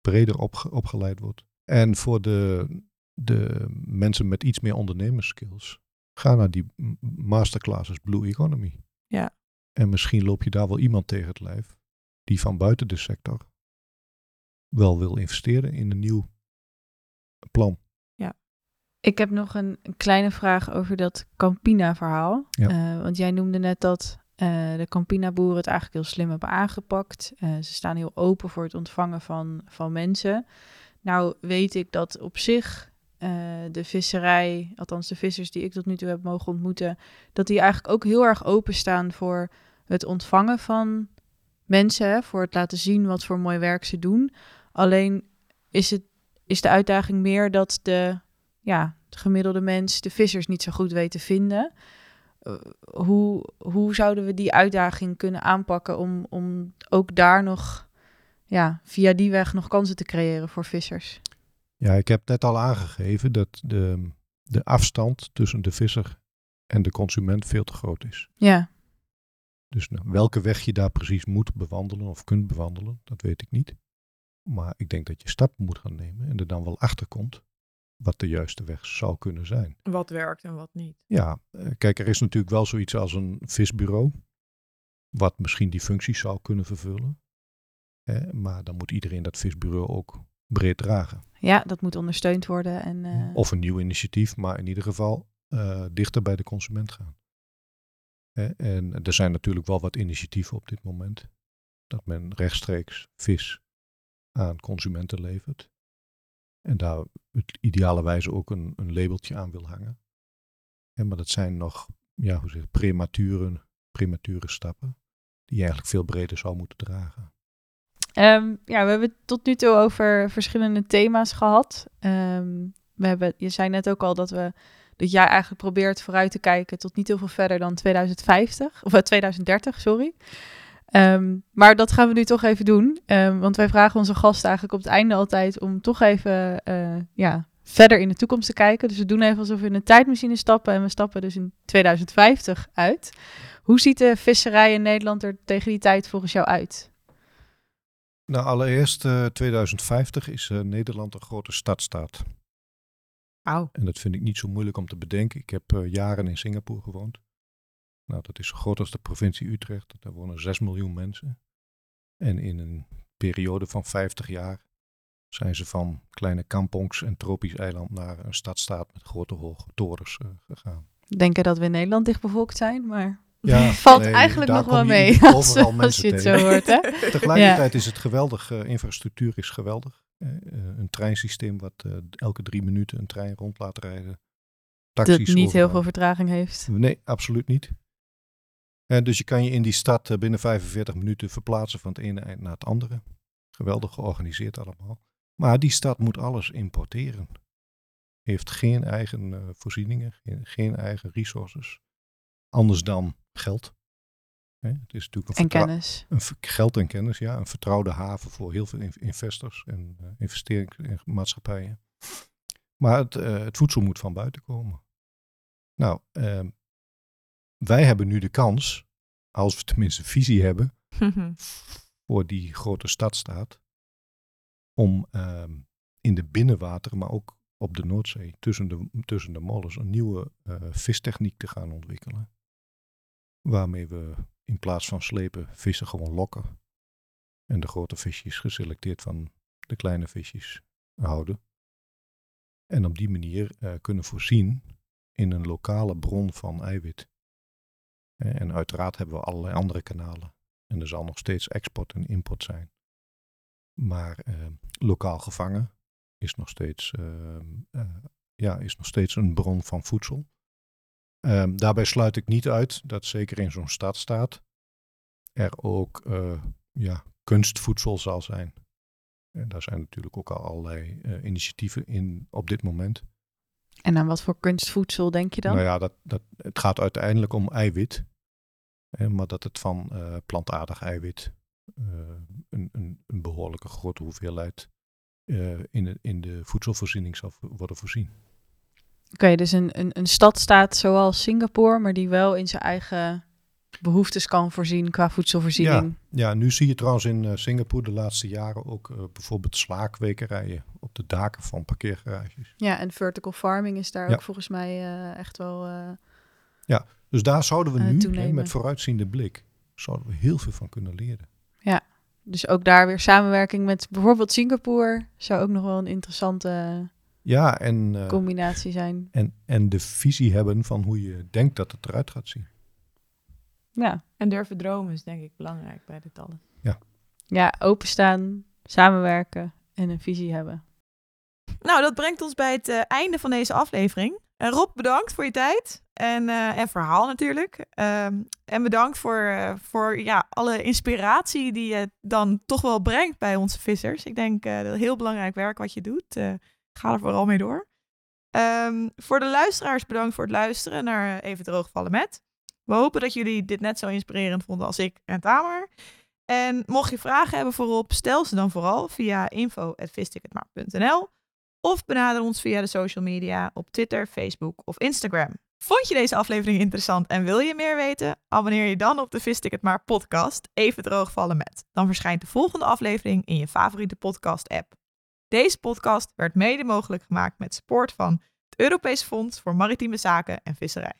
breder opge opgeleid wordt. En voor de, de mensen met iets meer ondernemerskills. Ga naar die masterclasses Blue Economy. Ja. En misschien loop je daar wel iemand tegen het lijf. Die van buiten de sector wel wil investeren in een nieuw plan. Ik heb nog een, een kleine vraag over dat Campina-verhaal. Ja. Uh, want jij noemde net dat uh, de Campina-boeren het eigenlijk heel slim hebben aangepakt. Uh, ze staan heel open voor het ontvangen van, van mensen. Nou weet ik dat op zich de visserij, althans de vissers die ik tot nu toe heb mogen ontmoeten, dat die eigenlijk ook heel erg openstaan voor het ontvangen van mensen, voor het laten zien wat voor mooi werk ze doen. Alleen is, het, is de uitdaging meer dat de, ja, de gemiddelde mens de vissers niet zo goed weet te vinden. Uh, hoe, hoe zouden we die uitdaging kunnen aanpakken om, om ook daar nog ja, via die weg nog kansen te creëren voor vissers? Ja, ik heb net al aangegeven dat de, de afstand tussen de visser en de consument veel te groot is. Ja. Dus nou, welke weg je daar precies moet bewandelen of kunt bewandelen, dat weet ik niet. Maar ik denk dat je stappen moet gaan nemen en er dan wel achter komt wat de juiste weg zou kunnen zijn. Wat werkt en wat niet. Ja, eh, kijk, er is natuurlijk wel zoiets als een visbureau, wat misschien die functie zou kunnen vervullen. Hè, maar dan moet iedereen dat visbureau ook breed dragen. Ja, dat moet ondersteund worden. En, uh... Of een nieuw initiatief, maar in ieder geval uh, dichter bij de consument gaan. Hè, en er zijn natuurlijk wel wat initiatieven op dit moment. Dat men rechtstreeks vis aan consumenten levert. En daar het ideale wijze ook een, een labeltje aan wil hangen. En maar dat zijn nog ja, hoe zeg, premature, premature stappen die je eigenlijk veel breder zou moeten dragen. Um, ja, we hebben het tot nu toe over verschillende thema's gehad. Um, we hebben, je zei net ook al dat we dat jij eigenlijk probeert vooruit te kijken tot niet heel veel verder dan 2050 of 2030, sorry. Um, maar dat gaan we nu toch even doen. Um, want wij vragen onze gasten eigenlijk op het einde altijd om toch even uh, ja, verder in de toekomst te kijken. Dus we doen even alsof we in een tijdmachine stappen en we stappen dus in 2050 uit. Hoe ziet de visserij in Nederland er tegen die tijd volgens jou uit? Nou, allereerst uh, 2050 is uh, Nederland een grote stadstaat. Au. En dat vind ik niet zo moeilijk om te bedenken. Ik heb uh, jaren in Singapore gewoond. Nou, dat is zo groot als de provincie Utrecht. Daar wonen 6 miljoen mensen. En in een periode van 50 jaar zijn ze van kleine kampongs en tropisch eiland naar een stadstaat met grote hoge torens uh, gegaan. Denken dat we in Nederland dichtbevolkt zijn, maar ja, valt nee, eigenlijk nog wel mee. Als, overal als mensen je het tegen. zo hoort, hè? Tegelijkertijd is het geweldig. uh, infrastructuur is geweldig. Uh, een treinsysteem wat elke drie minuten een trein rond laat rijden. Dat niet heel veel vertraging heeft. Nee, absoluut niet. En dus je kan je in die stad uh, binnen 45 minuten verplaatsen van het ene eind naar het andere. Geweldig georganiseerd allemaal. Maar die stad moet alles importeren. Heeft geen eigen uh, voorzieningen, geen, geen, eigen resources. Anders dan geld. Hè? Het is natuurlijk een en kennis. Een geld en kennis, ja. Een vertrouwde haven voor heel veel investors en uh, investeringsmaatschappijen. Maar het, het, voedsel moet van buiten komen. Nou, ehm, wij hebben nu de kans, als we tenminste visie hebben, voor die grote stadstaat, om uh, in de binnenwater, maar ook op de Noordzee, tussen de, tussen de mollens, een nieuwe uh, vistechniek te gaan ontwikkelen. Waarmee we in plaats van slepen vissen gewoon lokken. En de grote visjes geselecteerd van de kleine visjes houden. En op die manier uh, kunnen voorzien in een lokale bron van eiwit. En uiteraard hebben we allerlei andere kanalen. En er zal nog steeds export en import zijn. Maar uh, lokaal gevangen is nog, steeds, uh, uh, ja, is nog steeds een bron van voedsel. Um, daarbij sluit ik niet uit dat zeker in zo'n stadstaat er ook ja, kunstvoedsel zal zijn. En daar zijn natuurlijk ook al allerlei initiatieven in op dit moment. En aan wat voor kunstvoedsel denk je dan? Nou ja, dat, dat, het gaat uiteindelijk om eiwit. Hè, maar dat het van uh, plantaardig eiwit uh, een, een, een, behoorlijke grote hoeveelheid uh, in, de, in de voedselvoorziening zal worden voorzien. Oké, okay, dus een, een, een stad staat zoals Singapore, maar die wel in zijn eigen behoeftes kan voorzien qua voedselvoorziening. Ja, ja nu zie je trouwens in Singapore de laatste jaren ook bijvoorbeeld slaakwekerijen op de daken van parkeergarages. Ja, en vertical farming is daar ja. ook volgens mij uh, echt wel. Uh, ja, dus daar zouden we uh, nu hè, met vooruitziende blik zouden we heel veel van kunnen leren. Ja, dus ook daar weer samenwerking met bijvoorbeeld Singapore zou ook nog wel een interessante ja, en, uh, combinatie zijn. En, en de visie hebben van hoe je denkt dat het eruit gaat zien. Ja. En durven dromen is denk ik belangrijk bij dit alles. Ja. Ja, openstaan, samenwerken en een visie hebben. Nou, dat brengt ons bij het uh, einde van deze aflevering. Uh, Rob, bedankt voor je tijd en, uh, en verhaal natuurlijk. Um, en bedankt voor, voor ja, alle inspiratie die je dan toch wel brengt bij onze vissers. Ik denk dat heel belangrijk werk wat je doet. ga er vooral mee door. Um, voor de luisteraars bedankt voor het luisteren naar Even Droogvallen met. We hopen dat jullie dit net zo inspirerend vonden als ik en Tamer. En mocht je vragen hebben voorop, stel ze dan vooral via info.visticketmarkt.nl of benader ons via de social media op Twitter, Facebook of Instagram. Vond je deze aflevering interessant en wil je meer weten? Abonneer je dan op de Vis Ticket Maar podcast, Even droogvallen met. Dan verschijnt de volgende aflevering in je favoriete podcast app. Deze podcast werd mede mogelijk gemaakt met support van het Europees Fonds voor Maritieme Zaken en Visserij.